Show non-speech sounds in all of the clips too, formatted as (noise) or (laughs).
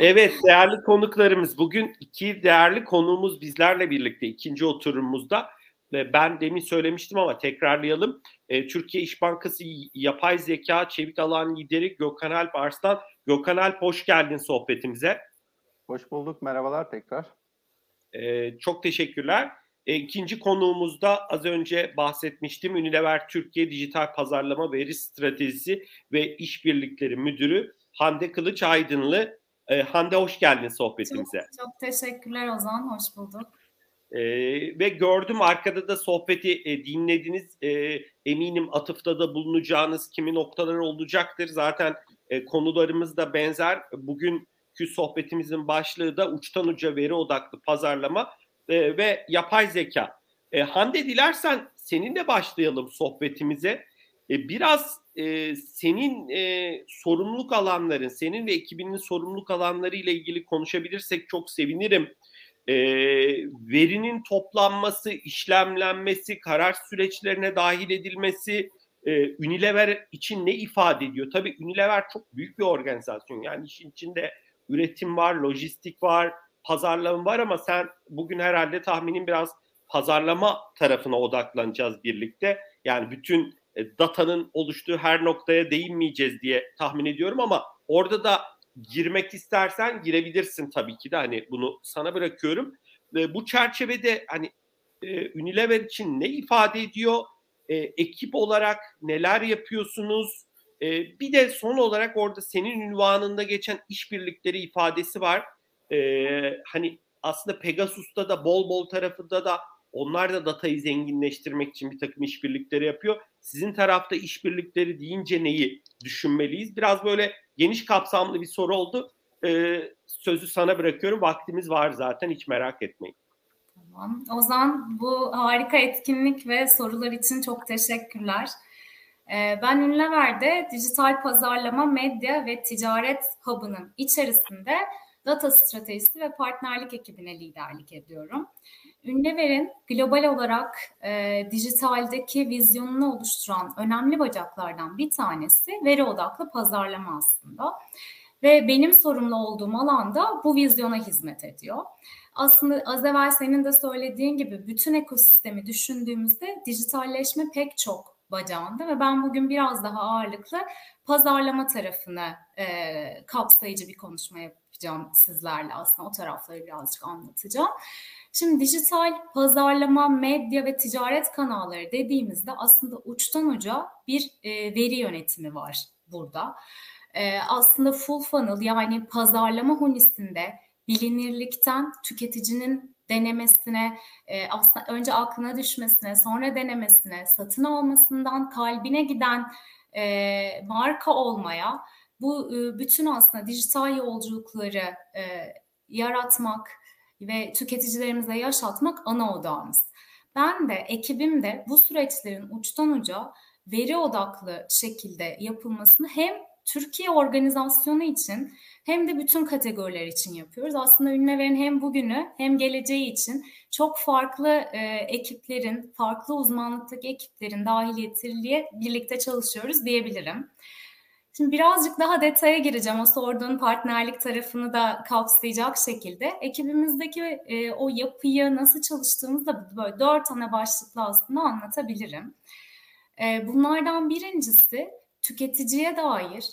Evet değerli konuklarımız bugün iki değerli konuğumuz bizlerle birlikte ikinci oturumumuzda ben demin söylemiştim ama tekrarlayalım. E, Türkiye İş Bankası Yapay Zeka Çevik Alan Lideri Gökhan Alp Arslan. Gökhan Alp hoş geldin sohbetimize. Hoş bulduk merhabalar tekrar. E, çok teşekkürler. E, ikinci konuğumuzda az önce bahsetmiştim. Unilever Türkiye Dijital Pazarlama Veri Stratejisi ve İşbirlikleri Müdürü Hande Kılıç Aydınlı. E, Hande hoş geldin sohbetimize. Çok, çok teşekkürler Ozan, hoş bulduk. E, ve gördüm arkada da sohbeti e, dinlediniz. E, eminim atıfta da bulunacağınız kimi noktalar olacaktır. Zaten e, konularımız da benzer. Bugünkü sohbetimizin başlığı da uçtan uca veri odaklı pazarlama e, ve yapay zeka. E, Hande dilersen seninle başlayalım sohbetimize. E, biraz e, senin e, sorumluluk alanların, senin ve ekibinin sorumluluk alanları ile ilgili konuşabilirsek çok sevinirim. E, verinin toplanması, işlemlenmesi, karar süreçlerine dahil edilmesi, e, Unilever için ne ifade ediyor? Tabii Unilever çok büyük bir organizasyon. Yani işin içinde üretim var, lojistik var, pazarlama var ama sen bugün herhalde tahminin biraz pazarlama tarafına odaklanacağız birlikte. Yani bütün e, datanın oluştuğu her noktaya değinmeyeceğiz diye tahmin ediyorum ama orada da girmek istersen girebilirsin tabii ki de hani bunu sana bırakıyorum. Ve bu çerçevede hani e, Unilever için ne ifade ediyor? E, ekip olarak neler yapıyorsunuz? E, bir de son olarak orada senin ünvanında geçen işbirlikleri ifadesi var. E, hani aslında Pegasus'ta da bol bol tarafında da onlar da datayı zenginleştirmek için bir takım işbirlikleri yapıyor. Sizin tarafta işbirlikleri deyince neyi düşünmeliyiz? Biraz böyle geniş kapsamlı bir soru oldu. Ee, sözü sana bırakıyorum. Vaktimiz var zaten hiç merak etmeyin. Tamam. Ozan bu harika etkinlik ve sorular için çok teşekkürler. Ee, ben Ünlever'de dijital pazarlama, medya ve ticaret hub'ının içerisinde data stratejisi ve partnerlik ekibine liderlik ediyorum. Ünlever'in global olarak e, dijitaldeki vizyonunu oluşturan önemli bacaklardan bir tanesi veri odaklı pazarlama aslında. Ve benim sorumlu olduğum alanda bu vizyona hizmet ediyor. Aslında az evvel senin de söylediğin gibi bütün ekosistemi düşündüğümüzde dijitalleşme pek çok bacağında ve ben bugün biraz daha ağırlıklı pazarlama tarafını e, kapsayıcı bir konuşma yapacağım sizlerle aslında o tarafları birazcık anlatacağım. Şimdi dijital pazarlama, medya ve ticaret kanalları dediğimizde aslında uçtan uca bir e, veri yönetimi var burada. E, aslında full funnel yani pazarlama hunisinde bilinirlikten tüketicinin denemesine, e, aslında önce aklına düşmesine, sonra denemesine, satın almasından kalbine giden e, marka olmaya, bu e, bütün aslında dijital yolculukları e, yaratmak, ve tüketicilerimize yaşatmak ana odağımız. Ben de ekibim de bu süreçlerin uçtan uca veri odaklı şekilde yapılmasını hem Türkiye organizasyonu için hem de bütün kategoriler için yapıyoruz. Aslında Ünlever'in hem bugünü hem geleceği için çok farklı e, ekiplerin, farklı uzmanlıktaki ekiplerin dahiliyetiyle birlikte çalışıyoruz diyebilirim. Şimdi birazcık daha detaya gireceğim o sorduğun partnerlik tarafını da kapsayacak şekilde. Ekibimizdeki e, o yapıyı nasıl çalıştığımızı da böyle dört ana başlıkla aslında anlatabilirim. E, bunlardan birincisi tüketiciye dair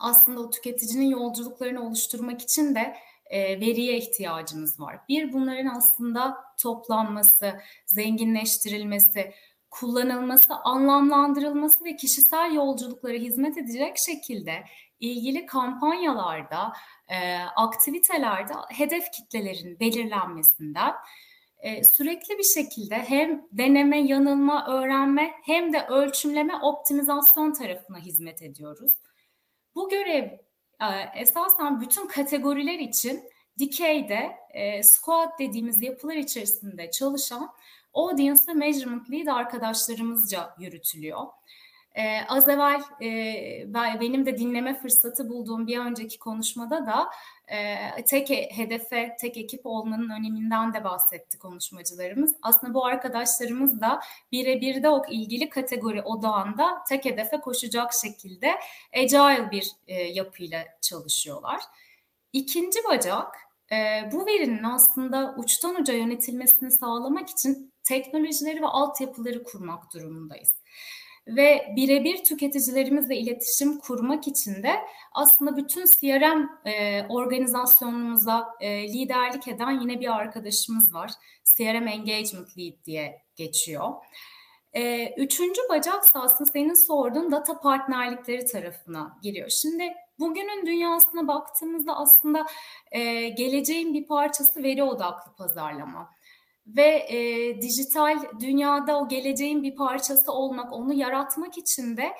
aslında o tüketicinin yolculuklarını oluşturmak için de e, veriye ihtiyacımız var. Bir bunların aslında toplanması, zenginleştirilmesi, kullanılması, anlamlandırılması ve kişisel yolculuklara hizmet edecek şekilde ilgili kampanyalarda, e, aktivitelerde hedef kitlelerin belirlenmesinden e, sürekli bir şekilde hem deneme, yanılma, öğrenme hem de ölçümleme, optimizasyon tarafına hizmet ediyoruz. Bu görev e, esasen bütün kategoriler için dikeyde e, squad dediğimiz yapılar içerisinde çalışan Audience Measurement Lead arkadaşlarımızca yürütülüyor. Ee, az evvel e, benim de dinleme fırsatı bulduğum bir önceki konuşmada da e, tek hedefe, tek ekip olmanın öneminden de bahsetti konuşmacılarımız. Aslında bu arkadaşlarımız da birebir de o ilgili kategori odağında tek hedefe koşacak şekilde agile bir e, yapıyla çalışıyorlar. İkinci bacak e, bu verinin aslında uçtan uca yönetilmesini sağlamak için teknolojileri ve altyapıları kurmak durumundayız. Ve birebir tüketicilerimizle iletişim kurmak için de aslında bütün CRM e, organizasyonumuza e, liderlik eden yine bir arkadaşımız var. CRM Engagement Lead diye geçiyor. E, üçüncü bacak aslında senin sorduğun data partnerlikleri tarafına giriyor. Şimdi bugünün dünyasına baktığımızda aslında e, geleceğin bir parçası veri odaklı pazarlama ve e, dijital dünyada o geleceğin bir parçası olmak, onu yaratmak için de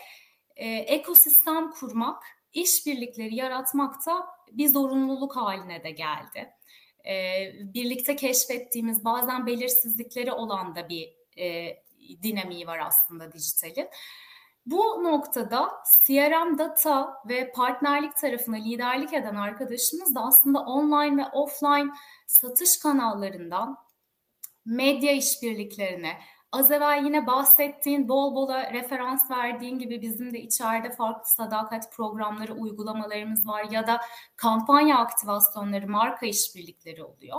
e, ekosistem kurmak, işbirlikleri yaratmak da bir zorunluluk haline de geldi. E, birlikte keşfettiğimiz bazen belirsizlikleri olan da bir e, dinamiği var aslında dijitalin. Bu noktada CRM data ve partnerlik tarafına liderlik eden arkadaşımız da aslında online ve offline satış kanallarından medya işbirliklerine, az evvel yine bahsettiğin bol bola referans verdiğin gibi bizim de içeride farklı sadakat programları, uygulamalarımız var ya da kampanya aktivasyonları, marka işbirlikleri oluyor.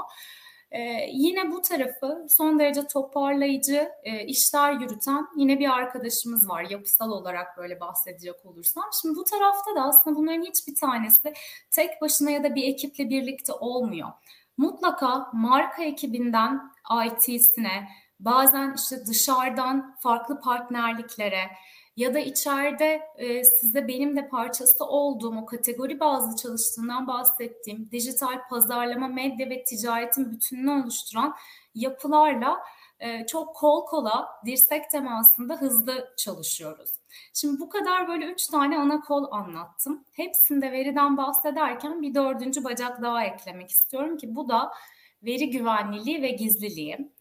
Ee, yine bu tarafı son derece toparlayıcı e, işler yürüten yine bir arkadaşımız var yapısal olarak böyle bahsedecek olursam. Şimdi bu tarafta da aslında bunların hiçbir tanesi tek başına ya da bir ekiple birlikte olmuyor. Mutlaka marka ekibinden IT'sine, bazen işte dışarıdan farklı partnerliklere, ya da içeride e, size benim de parçası olduğum o kategori bazlı çalıştığından bahsettiğim dijital pazarlama, medya ve ticaretin bütününü oluşturan yapılarla e, çok kol kola dirsek temasında hızlı çalışıyoruz. Şimdi bu kadar böyle üç tane ana kol anlattım. Hepsinde veriden bahsederken bir dördüncü bacak daha eklemek istiyorum ki bu da veri güvenliliği ve gizliliği.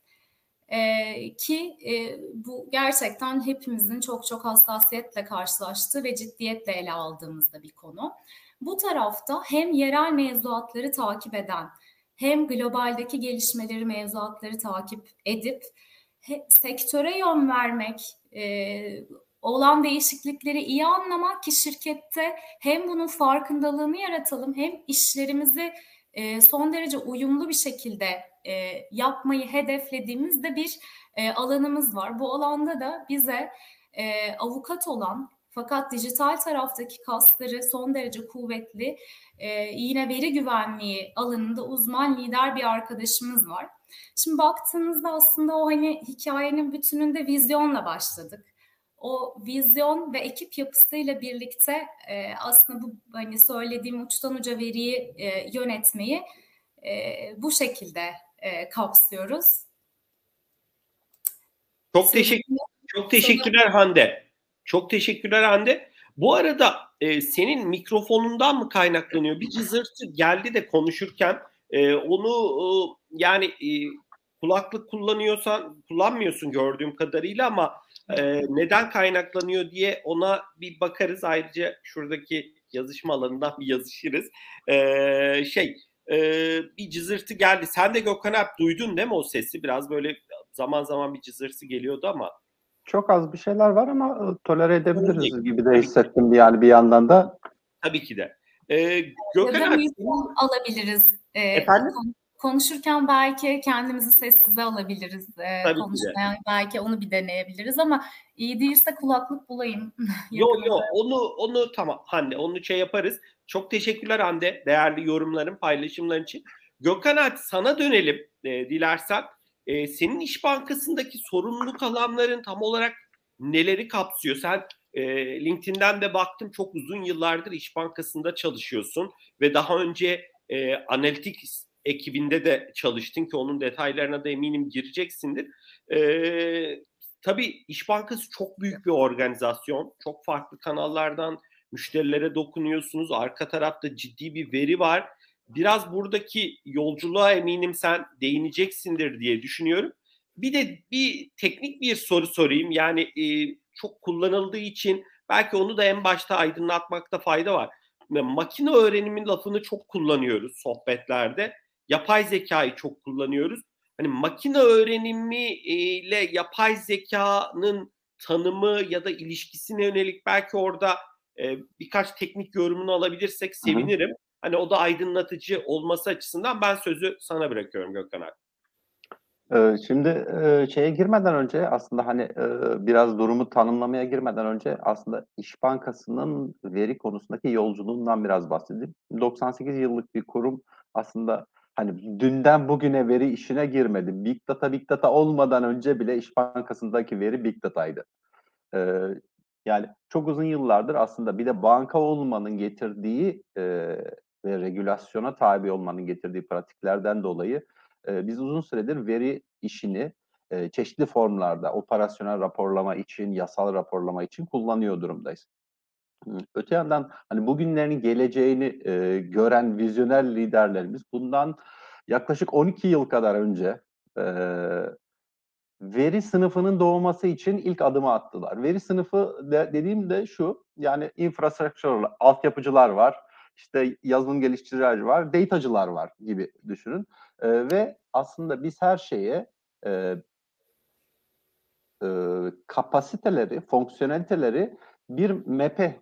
Ee, ki e, bu gerçekten hepimizin çok çok hassasiyetle karşılaştığı ve ciddiyetle ele aldığımızda bir konu. Bu tarafta hem yerel mevzuatları takip eden hem globaldeki gelişmeleri, mevzuatları takip edip he, sektöre yön vermek, e, olan değişiklikleri iyi anlamak ki şirkette hem bunun farkındalığını yaratalım hem işlerimizi e, son derece uyumlu bir şekilde e, yapmayı hedeflediğimizde bir e, alanımız var. Bu alanda da bize e, avukat olan fakat dijital taraftaki kasları son derece kuvvetli e, yine veri güvenliği alanında uzman lider bir arkadaşımız var. Şimdi baktığınızda aslında o hani hikayenin bütününde vizyonla başladık o vizyon ve ekip yapısıyla birlikte e, aslında bu hani söylediğim uçtan uca veriyi e, yönetmeyi e, bu şekilde e, kapsıyoruz. Çok teşekkür çok teşekkürler Hande. Çok teşekkürler Hande. Bu arada e, senin mikrofonundan mı kaynaklanıyor? Bir cızırtı geldi de konuşurken e, onu e, yani e, kulaklık kullanıyorsan kullanmıyorsun gördüğüm kadarıyla ama e, neden kaynaklanıyor diye ona bir bakarız. Ayrıca şuradaki yazışma alanından bir yazışırız. E, şey e, bir cızırtı geldi. Sen de Gökhan Alp duydun değil mi o sesi? Biraz böyle zaman zaman bir cızırtı geliyordu ama. Çok az bir şeyler var ama tolere edebiliriz Tabii gibi de hissettim yani bir yandan da. Tabii ki de. Ee, Gökhan Alp, alabiliriz. Ee, Efendim? Konuşurken belki kendimizi sessize alabiliriz e, Tabii konuşmaya. Belki onu bir deneyebiliriz ama iyi değilse kulaklık bulayım. (laughs) yok yok onu onu tamam Hande onu şey yaparız. Çok teşekkürler Hande değerli yorumların paylaşımların için. Gökhan Alp sana dönelim e, dilersen. E, senin İş Bankası'ndaki sorumluluk alanların tam olarak neleri kapsıyor? Sen e, LinkedIn'den de baktım çok uzun yıllardır İş Bankası'nda çalışıyorsun ve daha önce e, analitik ekibinde de çalıştın ki onun detaylarına da eminim gireceksindir. Ee, tabii İş Bankası çok büyük bir organizasyon. Çok farklı kanallardan müşterilere dokunuyorsunuz. Arka tarafta ciddi bir veri var. Biraz buradaki yolculuğa eminim sen değineceksindir diye düşünüyorum. Bir de bir teknik bir soru sorayım. Yani e, çok kullanıldığı için belki onu da en başta aydınlatmakta fayda var. Makine öğrenimin lafını çok kullanıyoruz sohbetlerde yapay zekayı çok kullanıyoruz. Hani makine öğrenimi ile yapay zekanın tanımı ya da ilişkisine yönelik belki orada e, birkaç teknik yorumunu alabilirsek sevinirim. Hani o da aydınlatıcı olması açısından ben sözü sana bırakıyorum Gökhan abi. Ee, şimdi e, şeye girmeden önce aslında hani e, biraz durumu tanımlamaya girmeden önce aslında İş Bankası'nın veri konusundaki yolculuğundan biraz bahsedeyim. 98 yıllık bir kurum aslında hani dünden bugüne veri işine girmedi. Big Data Big Data olmadan önce bile İş Bankası'ndaki veri Big Data'ydı. Ee, yani çok uzun yıllardır aslında bir de banka olmanın getirdiği e, ve regülasyona tabi olmanın getirdiği pratiklerden dolayı e, biz uzun süredir veri işini e, çeşitli formlarda operasyonel raporlama için, yasal raporlama için kullanıyor durumdayız. Öte yandan hani bugünlerin geleceğini e, gören vizyoner liderlerimiz bundan yaklaşık 12 yıl kadar önce e, veri sınıfının doğması için ilk adımı attılar. Veri sınıfı de, dediğim de şu, yani infrastructure, altyapıcılar var, işte yazılım geliştiriciler var, datacılar var gibi düşünün. E, ve aslında biz her şeye e, e, kapasiteleri, fonksiyoneliteleri bir map'e,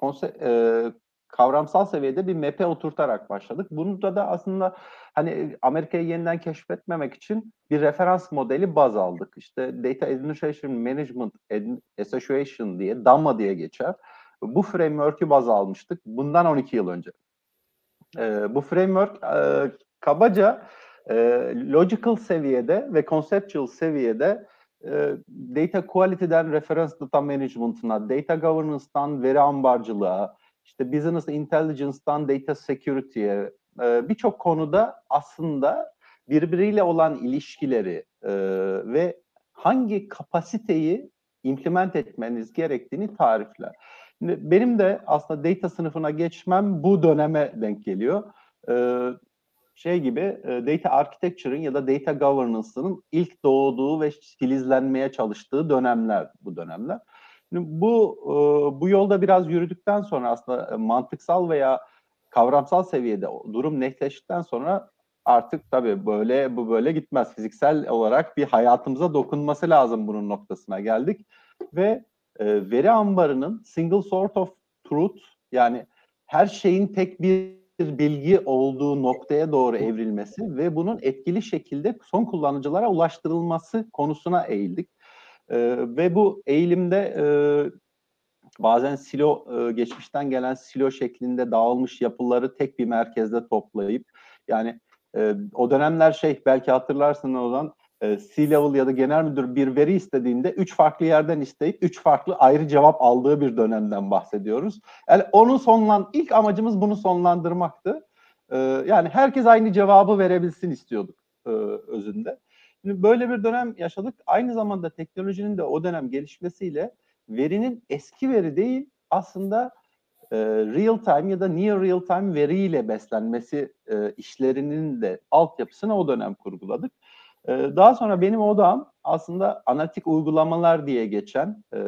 konse- e, kavramsal seviyede bir map'e oturtarak başladık. Bunda da aslında hani Amerika'yı yeniden keşfetmemek için bir referans modeli baz aldık. İşte Data Administration Management Association diye, DAMA diye geçer. Bu framework'ü baz almıştık bundan 12 yıl önce. E, bu framework e, kabaca e, logical seviyede ve conceptual seviyede e, data quality'den reference data management'ına, data governance'dan veri ambarcılığa, işte business intelligence'dan data security'ye e, birçok konuda aslında birbiriyle olan ilişkileri e, ve hangi kapasiteyi implement etmeniz gerektiğini tarifler. Benim de aslında data sınıfına geçmem bu döneme denk geliyor. Ee, şey gibi e, data architecture'ın ya da data governance'ının ilk doğduğu ve filizlenmeye çalıştığı dönemler bu dönemler. Bu e, bu yolda biraz yürüdükten sonra aslında mantıksal veya kavramsal seviyede durum netleştikten sonra artık tabii böyle bu böyle gitmez. Fiziksel olarak bir hayatımıza dokunması lazım bunun noktasına geldik ve e, veri ambarının single sort of truth yani her şeyin tek bir bilgi olduğu noktaya doğru evrilmesi ve bunun etkili şekilde son kullanıcılara ulaştırılması konusuna eğildik. E, ve bu eğilimde e, bazen silo e, geçmişten gelen silo şeklinde dağılmış yapıları tek bir merkezde toplayıp yani e, o dönemler şey belki hatırlarsın o zaman C-level ya da genel müdür bir veri istediğinde üç farklı yerden isteyip üç farklı ayrı cevap aldığı bir dönemden bahsediyoruz. Yani onu sonlan ilk amacımız bunu sonlandırmaktı. E, yani herkes aynı cevabı verebilsin istiyorduk e, özünde. Şimdi böyle bir dönem yaşadık. Aynı zamanda teknolojinin de o dönem gelişmesiyle verinin eski veri değil aslında e, real time ya da near real time veriyle beslenmesi e, işlerinin de altyapısını o dönem kurguladık. Ee, daha sonra benim odam aslında analitik uygulamalar diye geçen e,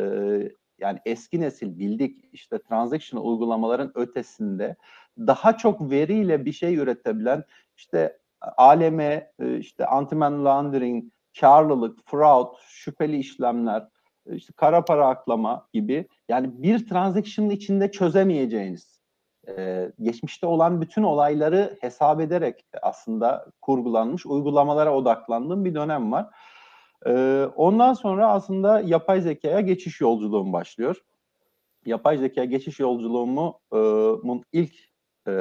yani eski nesil bildik işte transaction uygulamaların ötesinde daha çok veriyle bir şey üretebilen işte aleme işte anti-money laundering, karlılık, fraud, şüpheli işlemler, işte kara para aklama gibi yani bir transaction'ın içinde çözemeyeceğiniz e, geçmişte olan bütün olayları hesap ederek aslında kurgulanmış uygulamalara odaklandığım bir dönem var. E, ondan sonra aslında yapay zekaya geçiş yolculuğum başlıyor. Yapay zeka geçiş yolculuğumun ilk e,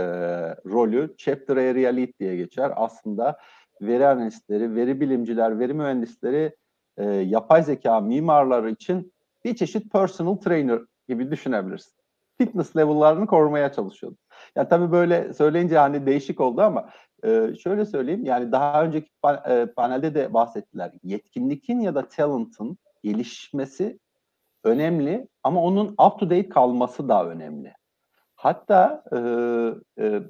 rolü Chapter Area diye geçer. Aslında veri analistleri, veri bilimciler, veri mühendisleri, e, yapay zeka mimarları için bir çeşit personal trainer gibi düşünebilirsin fitness level'larını korumaya çalışıyordu. Ya tabii böyle söyleyince hani değişik oldu ama e, şöyle söyleyeyim yani daha önceki e, panelde de bahsettiler. Yetkinlikin ya da talent'ın gelişmesi önemli ama onun up to date kalması da önemli. Hatta e, e,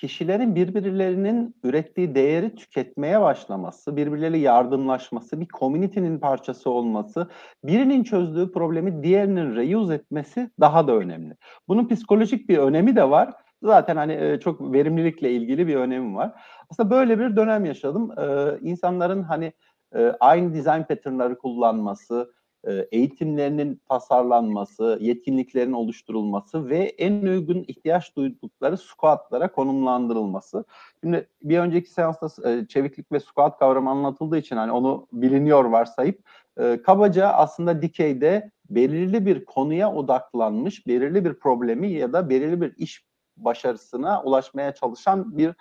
kişilerin birbirlerinin ürettiği değeri tüketmeye başlaması, birbirleriyle yardımlaşması, bir community'nin parçası olması, birinin çözdüğü problemi diğerinin reuse etmesi daha da önemli. Bunun psikolojik bir önemi de var. Zaten hani e, çok verimlilikle ilgili bir önemi var. Aslında böyle bir dönem yaşadım. Ee, insanların hani e, aynı design pattern'ları kullanması, eğitimlerinin tasarlanması, yetkinliklerin oluşturulması ve en uygun ihtiyaç duydukları squatlara konumlandırılması. Şimdi bir önceki seansta e, çeviklik ve squat kavramı anlatıldığı için hani onu biliniyor varsayıp e, kabaca aslında dikeyde belirli bir konuya odaklanmış, belirli bir problemi ya da belirli bir iş başarısına ulaşmaya çalışan bir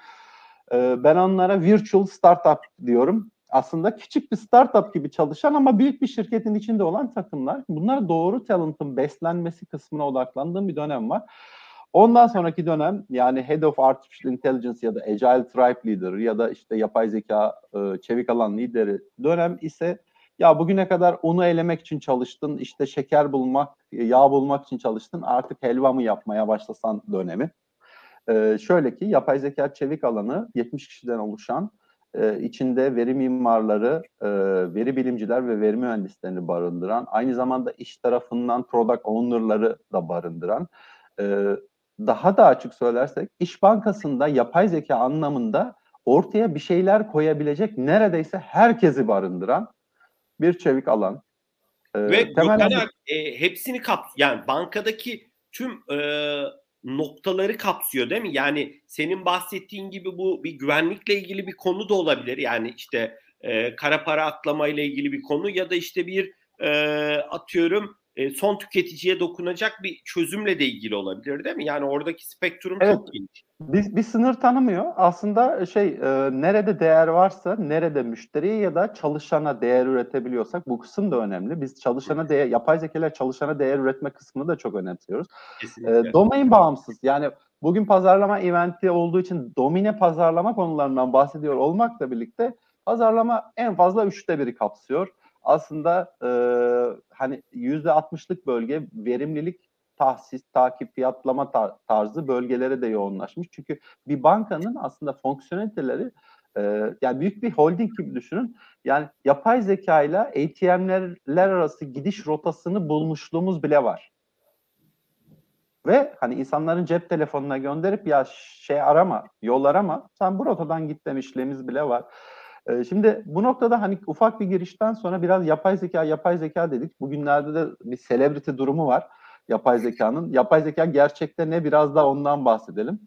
ben onlara virtual startup diyorum aslında küçük bir startup gibi çalışan ama büyük bir şirketin içinde olan takımlar. Bunlar doğru talent'ın beslenmesi kısmına odaklandığım bir dönem var. Ondan sonraki dönem yani Head of Artificial Intelligence ya da Agile Tribe Leader ya da işte yapay zeka e, çevik alan lideri dönem ise ya bugüne kadar unu elemek için çalıştın, işte şeker bulmak, yağ bulmak için çalıştın, artık helva mı yapmaya başlasan dönemi. Ee, şöyle ki yapay zeka çevik alanı 70 kişiden oluşan e, içinde veri mimarları, e, veri bilimciler ve veri mühendislerini barındıran, aynı zamanda iş tarafından product owner'ları da barındıran, e, daha da açık söylersek İş Bankası'nda yapay zeka anlamında ortaya bir şeyler koyabilecek neredeyse herkesi barındıran bir çevik alan. E, ve temel... e, hepsini kap yani bankadaki tüm e, noktaları kapsıyor değil mi? Yani senin bahsettiğin gibi bu bir güvenlikle ilgili bir konu da olabilir. Yani işte e, kara para aklama ile ilgili bir konu ya da işte bir e, atıyorum e, son tüketiciye dokunacak bir çözümle de ilgili olabilir değil mi? Yani oradaki spektrum evet. çok geniş. Bir, bir sınır tanımıyor. Aslında şey e, nerede değer varsa, nerede müşteriye ya da çalışana değer üretebiliyorsak bu kısım da önemli. Biz çalışana değer, yapay zekalar çalışana değer üretme kısmını da çok önemsiyoruz. E, domain bağımsız. Yani bugün pazarlama eventi olduğu için domine pazarlama konularından bahsediyor olmakla birlikte pazarlama en fazla üçte biri kapsıyor aslında e, hani yüzde altmışlık bölge verimlilik tahsis, takip, fiyatlama tarzı bölgelere de yoğunlaşmış. Çünkü bir bankanın aslında fonksiyoneliteleri e, yani büyük bir holding gibi düşünün. Yani yapay zeka ile ATM'ler arası gidiş rotasını bulmuşluğumuz bile var. Ve hani insanların cep telefonuna gönderip ya şey arama, yol arama, sen bu rotadan git demişliğimiz bile var. Ee, şimdi bu noktada hani ufak bir girişten sonra biraz yapay zeka, yapay zeka dedik. Bugünlerde de bir celebrity durumu var yapay zekanın. Yapay zeka gerçekte ne biraz da ondan bahsedelim.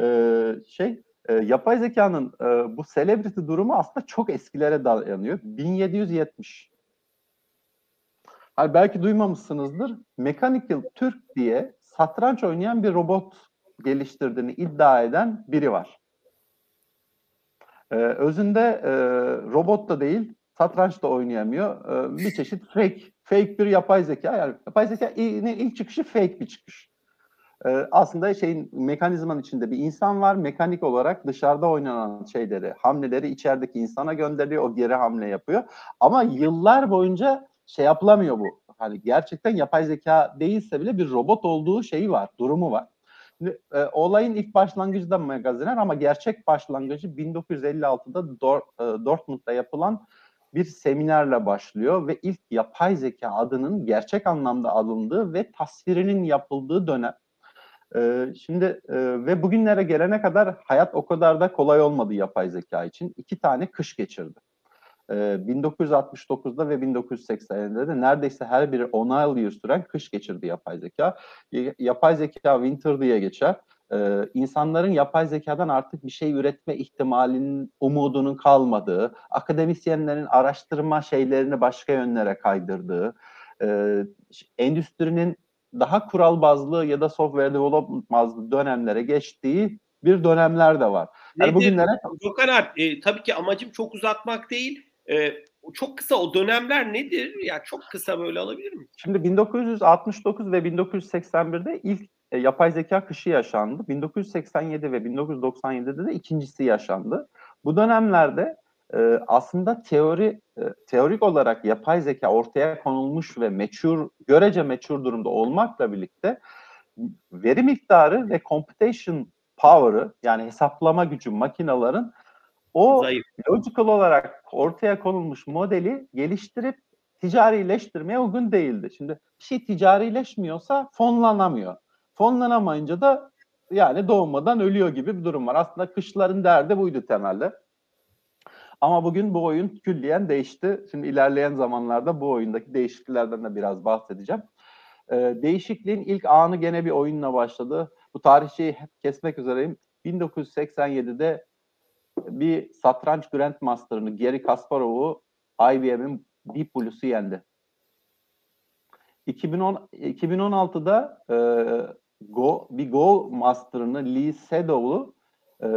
Ee, şey, e, yapay zekanın e, bu celebrity durumu aslında çok eskilere dayanıyor. 1770. Hani belki duymamışsınızdır. Mechanical Türk diye satranç oynayan bir robot geliştirdiğini iddia eden biri var. Ee, özünde e, robot da değil, satranç da oynayamıyor. Ee, bir çeşit fake, fake bir yapay zeka. Yani yapay zekanın ilk çıkışı fake bir çıkış. Ee, aslında şeyin mekanizmanın içinde bir insan var. Mekanik olarak dışarıda oynanan şeyleri, hamleleri içerideki insana gönderiyor. O geri hamle yapıyor. Ama yıllar boyunca şey yapılamıyor bu. Hani gerçekten yapay zeka değilse bile bir robot olduğu şeyi var, durumu var. E, olayın ilk başlangıcı da magaziner ama gerçek başlangıcı 1956'da Dor, e, Dortmund'da yapılan bir seminerle başlıyor ve ilk yapay zeka adının gerçek anlamda alındığı ve tasvirinin yapıldığı dönem. Ee, şimdi e, ve bugünlere gelene kadar hayat o kadar da kolay olmadı yapay zeka için. İki tane kış geçirdi. 1969'da ve 1980'de de neredeyse her biri 10 yıl süren kış geçirdi yapay zeka. Yapay zeka winter diye geçer. Ee, insanların yapay zekadan artık bir şey üretme ihtimalinin, umudunun kalmadığı, akademisyenlerin araştırma şeylerini başka yönlere kaydırdığı, e, endüstrinin daha kural bazlı ya da software development bazlı dönemlere geçtiği bir dönemler de var. Yani bugünlere... Gökhan e, tabii ki amacım çok uzatmak değil. E, çok kısa o dönemler nedir? Ya yani çok kısa böyle alabilir mi? Şimdi 1969 ve 1981'de ilk e, yapay zeka kışı yaşandı. 1987 ve 1997'de de ikincisi yaşandı. Bu dönemlerde e, aslında teori e, teorik olarak yapay zeka ortaya konulmuş ve meçhur, görece meçhur durumda olmakla birlikte veri miktarı ve computation power'ı yani hesaplama gücü makinaların o Zayıf. logical olarak ortaya konulmuş modeli geliştirip ticarileştirmeye uygun değildi. Şimdi bir şey ticarileşmiyorsa fonlanamıyor. Fonlanamayınca da yani doğmadan ölüyor gibi bir durum var. Aslında kışların derdi buydu temelde. Ama bugün bu oyun külliyen değişti. Şimdi ilerleyen zamanlarda bu oyundaki değişikliklerden de biraz bahsedeceğim. Ee, değişikliğin ilk anı gene bir oyunla başladı. Bu tarihçeyi hep kesmek üzereyim. 1987'de bir satranç Grandmaster'ını Gary Kasparov'u IBM'in Deep Blue'su yendi. 2010 2016'da e, Go bir Go Master'ını Lee Sedol'u e,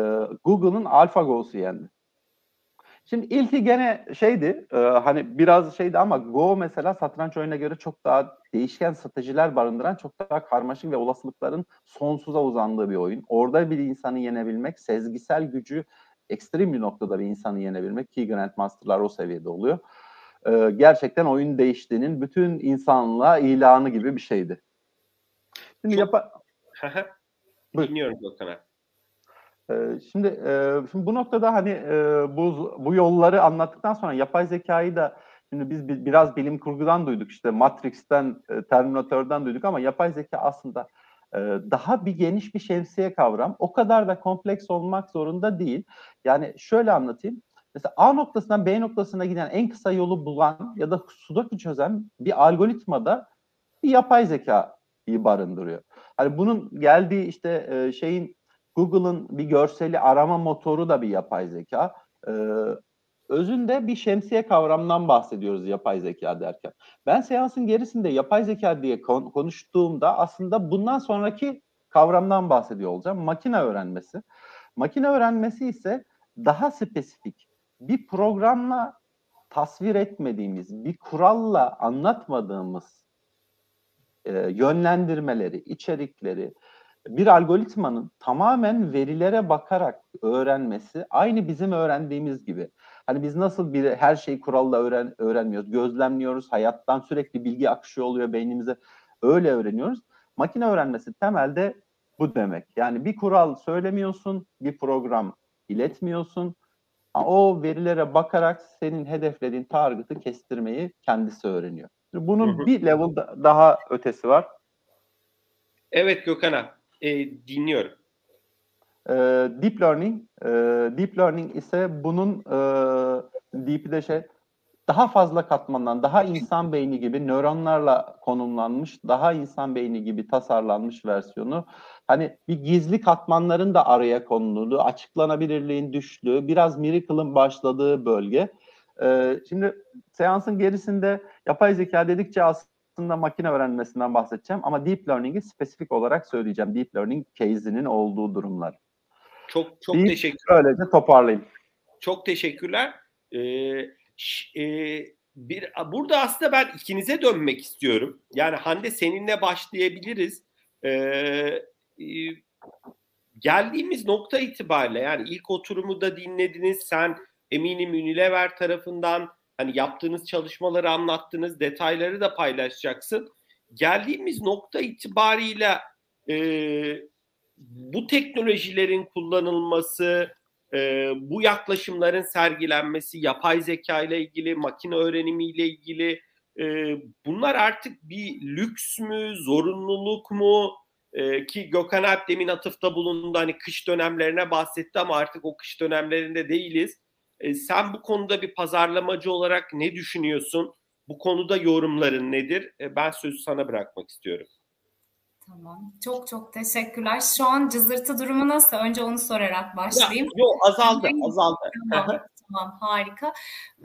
Google'ın AlphaGo'su yendi. Şimdi ilki gene şeydi e, hani biraz şeydi ama Go mesela satranç oyununa göre çok daha değişken stratejiler barındıran çok daha karmaşık ve olasılıkların sonsuza uzandığı bir oyun. Orada bir insanı yenebilmek, sezgisel gücü ekstrem bir noktada bir insanı yenebilmek ki Grandmaster'lar o seviyede oluyor. E, gerçekten oyun değiştiğinin bütün insanlığa ilanı gibi bir şeydi. Şimdi çok... yapa... Dinliyorum Gökhan ee, şimdi, e, şimdi bu noktada hani e, bu bu yolları anlattıktan sonra yapay zekayı da şimdi biz biraz bilim kurgudan duyduk işte Matrix'ten, e, Terminator'dan duyduk ama yapay zeka aslında daha bir geniş bir şemsiye kavram. O kadar da kompleks olmak zorunda değil. Yani şöyle anlatayım. Mesela A noktasından B noktasına giden en kısa yolu bulan ya da sudoku çözen bir algoritmada bir yapay zekayı barındırıyor. Hani bunun geldiği işte şeyin Google'ın bir görseli arama motoru da bir yapay zeka. Özünde bir şemsiye kavramından bahsediyoruz yapay zeka derken. Ben seansın gerisinde yapay zeka diye kon- konuştuğumda aslında bundan sonraki kavramdan bahsediyor olacağım. Makine öğrenmesi. Makine öğrenmesi ise daha spesifik bir programla tasvir etmediğimiz, bir kuralla anlatmadığımız e, yönlendirmeleri, içerikleri, bir algoritmanın tamamen verilere bakarak öğrenmesi aynı bizim öğrendiğimiz gibi. Hani biz nasıl bir her şeyi kuralla öğren, öğrenmiyoruz, gözlemliyoruz, hayattan sürekli bilgi akışı oluyor beynimize. Öyle öğreniyoruz. Makine öğrenmesi temelde bu demek. Yani bir kural söylemiyorsun, bir program iletmiyorsun. O verilere bakarak senin hedeflediğin target'ı kestirmeyi kendisi öğreniyor. Bunun bir level daha ötesi var. Evet Gökhan e, dinliyorum. E, deep learning, e, deep learning ise bunun e, deep de şey daha fazla katmandan, daha insan beyni gibi nöronlarla konumlanmış, daha insan beyni gibi tasarlanmış versiyonu. Hani bir gizli katmanların da araya konulduğu, açıklanabilirliğin düştüğü, biraz miracle'ın başladığı bölge. Ee, şimdi seansın gerisinde yapay zeka dedikçe aslında makine öğrenmesinden bahsedeceğim ama deep learning'i spesifik olarak söyleyeceğim. Deep learning case'inin olduğu durumlar. Çok çok Deyip teşekkür. Öylece toparlayayım. Çok teşekkürler. Ee, e, bir burada aslında ben ikinize dönmek istiyorum. Yani Hande seninle başlayabiliriz. Ee, e, geldiğimiz nokta itibariyle yani ilk oturumu da dinlediniz. Sen eminim Unilever tarafından hani yaptığınız çalışmaları anlattınız, detayları da paylaşacaksın. Geldiğimiz nokta itibarıyla e, bu teknolojilerin kullanılması, e, bu yaklaşımların sergilenmesi, yapay zeka ile ilgili, makine öğrenimi ile ilgili e, bunlar artık bir lüks mü, zorunluluk mu? E, ki Gökhan Alp demin atıfta bulundu hani kış dönemlerine bahsetti ama artık o kış dönemlerinde değiliz. E, sen bu konuda bir pazarlamacı olarak ne düşünüyorsun? Bu konuda yorumların nedir? E, ben sözü sana bırakmak istiyorum. Tamam. Çok çok teşekkürler. Şu an cızırtı durumu nasıl? Önce onu sorarak başlayayım. Yok azaldı, azaldı. (laughs) Tamam, tamam harika.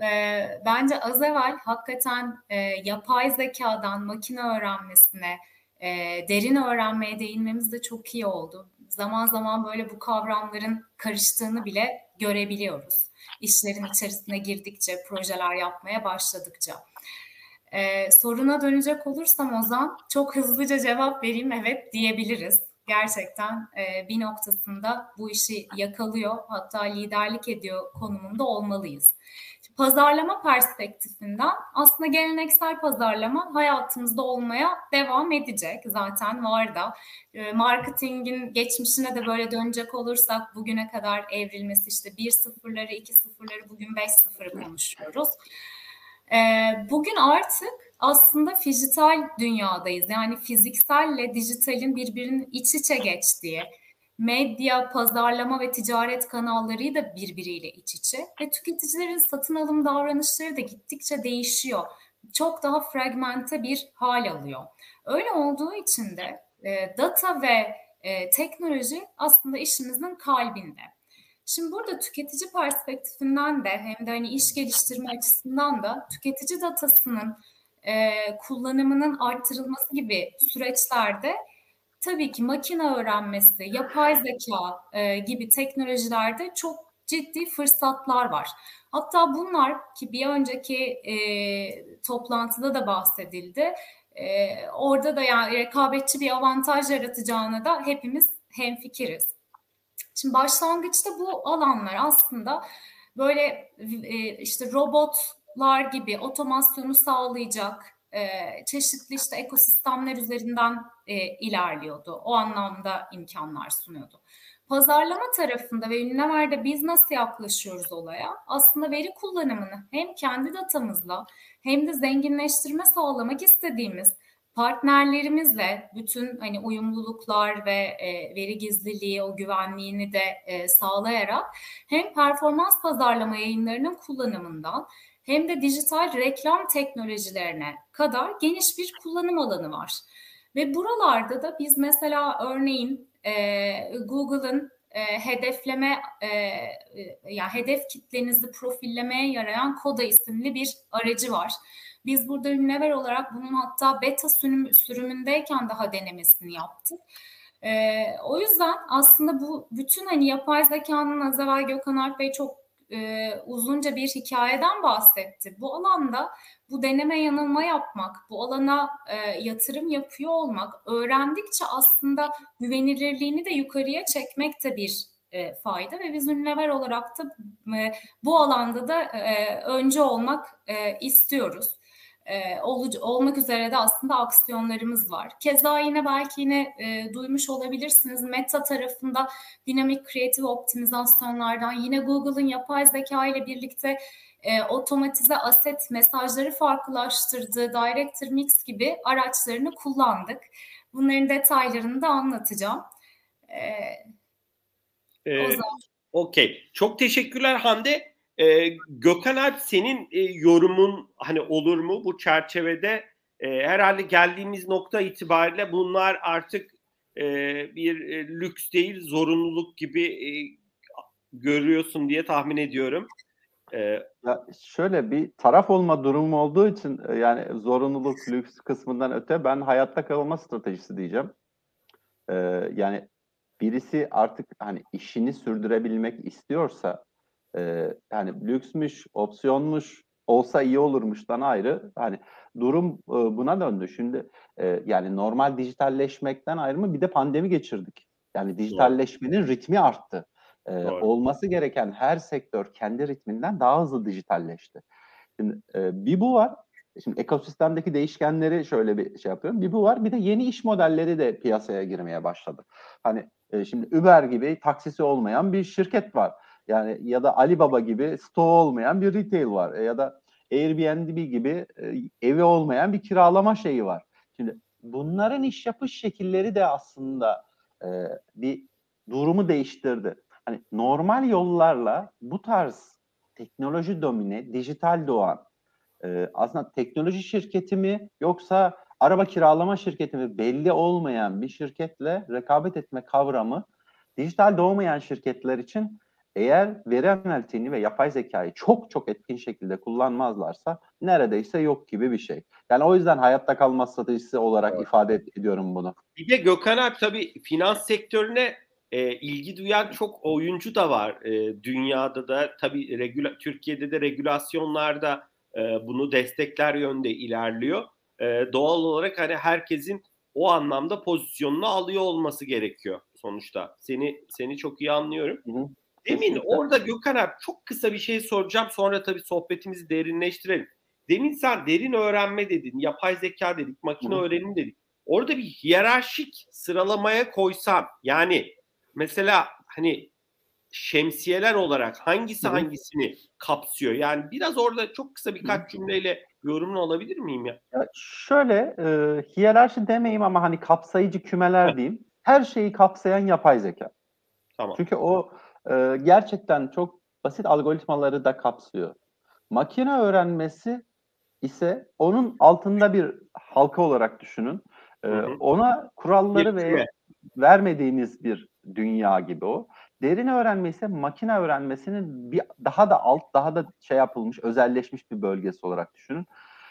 Ee, bence az evvel hakikaten e, yapay zekadan makine öğrenmesine, e, derin öğrenmeye değinmemiz de çok iyi oldu. Zaman zaman böyle bu kavramların karıştığını bile görebiliyoruz işlerin içerisine girdikçe, projeler yapmaya başladıkça. Ee, soruna dönecek olursam Ozan, çok hızlıca cevap vereyim evet diyebiliriz. Gerçekten e, bir noktasında bu işi yakalıyor, hatta liderlik ediyor konumunda olmalıyız. Pazarlama perspektifinden aslında geleneksel pazarlama hayatımızda olmaya devam edecek. Zaten var da. E, marketingin geçmişine de böyle dönecek olursak bugüne kadar evrilmesi işte bir sıfırları, iki sıfırları bugün beş sıfırı konuşuyoruz. E, bugün artık aslında dijital dünyadayız. Yani fizikselle dijitalin birbirinin iç içe geçtiği, medya, pazarlama ve ticaret kanalları da birbiriyle iç içe ve tüketicilerin satın alım davranışları da gittikçe değişiyor. Çok daha fragmente bir hal alıyor. Öyle olduğu için de e, data ve e, teknoloji aslında işimizin kalbinde. Şimdi burada tüketici perspektifinden de hem de hani iş geliştirme açısından da tüketici datasının e, kullanımının arttırılması gibi süreçlerde tabii ki makine öğrenmesi, yapay zeka e, gibi teknolojilerde çok ciddi fırsatlar var. Hatta bunlar ki bir önceki e, toplantıda da bahsedildi. E, orada da yani rekabetçi bir avantaj yaratacağına da hepimiz hemfikiriz. Şimdi başlangıçta bu alanlar aslında böyle e, işte robotlar gibi otomasyonu sağlayacak e, çeşitli işte ekosistemler üzerinden e, ilerliyordu. O anlamda imkanlar sunuyordu. Pazarlama tarafında ve ünlemerde biz nasıl yaklaşıyoruz olaya? Aslında veri kullanımını hem kendi datamızla hem de zenginleştirme sağlamak istediğimiz partnerlerimizle bütün hani uyumluluklar ve e, veri gizliliği, o güvenliğini de e, sağlayarak hem performans pazarlama yayınlarının kullanımından hem de dijital reklam teknolojilerine kadar geniş bir kullanım alanı var. Ve buralarda da biz mesela örneğin e, Google'ın e, hedefleme e, e, yani hedef kitlenizi profillemeye yarayan Koda isimli bir aracı var. Biz burada Ünlever olarak bunun hatta beta sürüm, sürümündeyken daha denemesini yaptık. Ee, o yüzden aslında bu bütün hani yapay zekanın az evvel Gökhan Alp Bey çok e, uzunca bir hikayeden bahsetti. Bu alanda bu deneme yanılma yapmak, bu alana e, yatırım yapıyor olmak, öğrendikçe aslında güvenilirliğini de yukarıya çekmek de bir e, fayda ve biz Ünlever olarak da e, bu alanda da e, önce olmak e, istiyoruz e, ol, olmak üzere de aslında aksiyonlarımız var. Keza yine belki yine e, duymuş olabilirsiniz Meta tarafında dinamik kreatif optimizasyonlardan yine Google'ın yapay zeka ile birlikte e, otomatize aset mesajları farklılaştırdığı Director Mix gibi araçlarını kullandık. Bunların detaylarını da anlatacağım. Ee, ee, Okey. Çok teşekkürler Hande. E, Gökhan Alp senin e, yorumun hani olur mu bu çerçevede? E, herhalde geldiğimiz nokta itibariyle bunlar artık e, bir e, lüks değil zorunluluk gibi e, görüyorsun diye tahmin ediyorum. E, ya şöyle bir taraf olma durumu olduğu için e, yani zorunluluk lüks kısmından öte ben hayatta kalma stratejisi diyeceğim. E, yani birisi artık hani işini sürdürebilmek istiyorsa e, yani lüksmüş, opsiyonmuş, olsa iyi olurmuştan ayrı. Hani durum e, buna döndü. Şimdi e, yani normal dijitalleşmekten ayrı mı bir de pandemi geçirdik. Yani dijitalleşmenin Doğru. ritmi arttı. E, olması gereken her sektör kendi ritminden daha hızlı dijitalleşti. Şimdi e, bir bu var. Şimdi ekosistemdeki değişkenleri şöyle bir şey yapıyorum. Bir bu var. Bir de yeni iş modelleri de piyasaya girmeye başladı. Hani e, şimdi Uber gibi taksisi olmayan bir şirket var yani ya da Alibaba gibi store olmayan bir retail var. E, ya da Airbnb gibi e, evi olmayan bir kiralama şeyi var. Şimdi bunların iş yapış şekilleri de aslında e, bir durumu değiştirdi. Hani normal yollarla bu tarz teknoloji domine, dijital doğan e, aslında teknoloji şirketi mi yoksa araba kiralama şirketi mi belli olmayan bir şirketle rekabet etme kavramı dijital doğmayan şirketler için eğer veri analitiğini ve yapay zekayı çok çok etkin şekilde kullanmazlarsa neredeyse yok gibi bir şey. Yani o yüzden hayatta kalma stratejisi olarak evet. ifade ediyorum bunu. Bir de Gökhan abi tabii finans sektörüne e, ilgi duyan çok oyuncu da var e, dünyada da tabii regüla Türkiye'de de regülasyonlarda e, bunu destekler yönde ilerliyor. E, doğal olarak hani herkesin o anlamda pozisyonunu alıyor olması gerekiyor sonuçta. Seni seni çok iyi anlıyorum. Hı hı. Demin orada Gökhan abi çok kısa bir şey soracağım. Sonra tabii sohbetimizi derinleştirelim. Demin sen derin öğrenme dedin, yapay zeka dedik, makine Hı. öğrenim dedik. Orada bir hiyerarşik sıralamaya koysam yani mesela hani şemsiyeler olarak hangisi hangisini kapsıyor? Yani biraz orada çok kısa birkaç cümleyle yorumun olabilir miyim ya? ya şöyle e, hiyerarşi demeyeyim ama hani kapsayıcı kümeler diyeyim. Her şeyi kapsayan yapay zeka. Tamam. Çünkü o e, gerçekten çok basit algoritmaları da kapsıyor. Makine öğrenmesi ise onun altında bir halka olarak düşünün. Ee, ona kuralları ve vermediğiniz bir dünya gibi o. Derin öğrenme ise makine öğrenmesinin bir daha da alt, daha da şey yapılmış, özelleşmiş bir bölgesi olarak düşünün.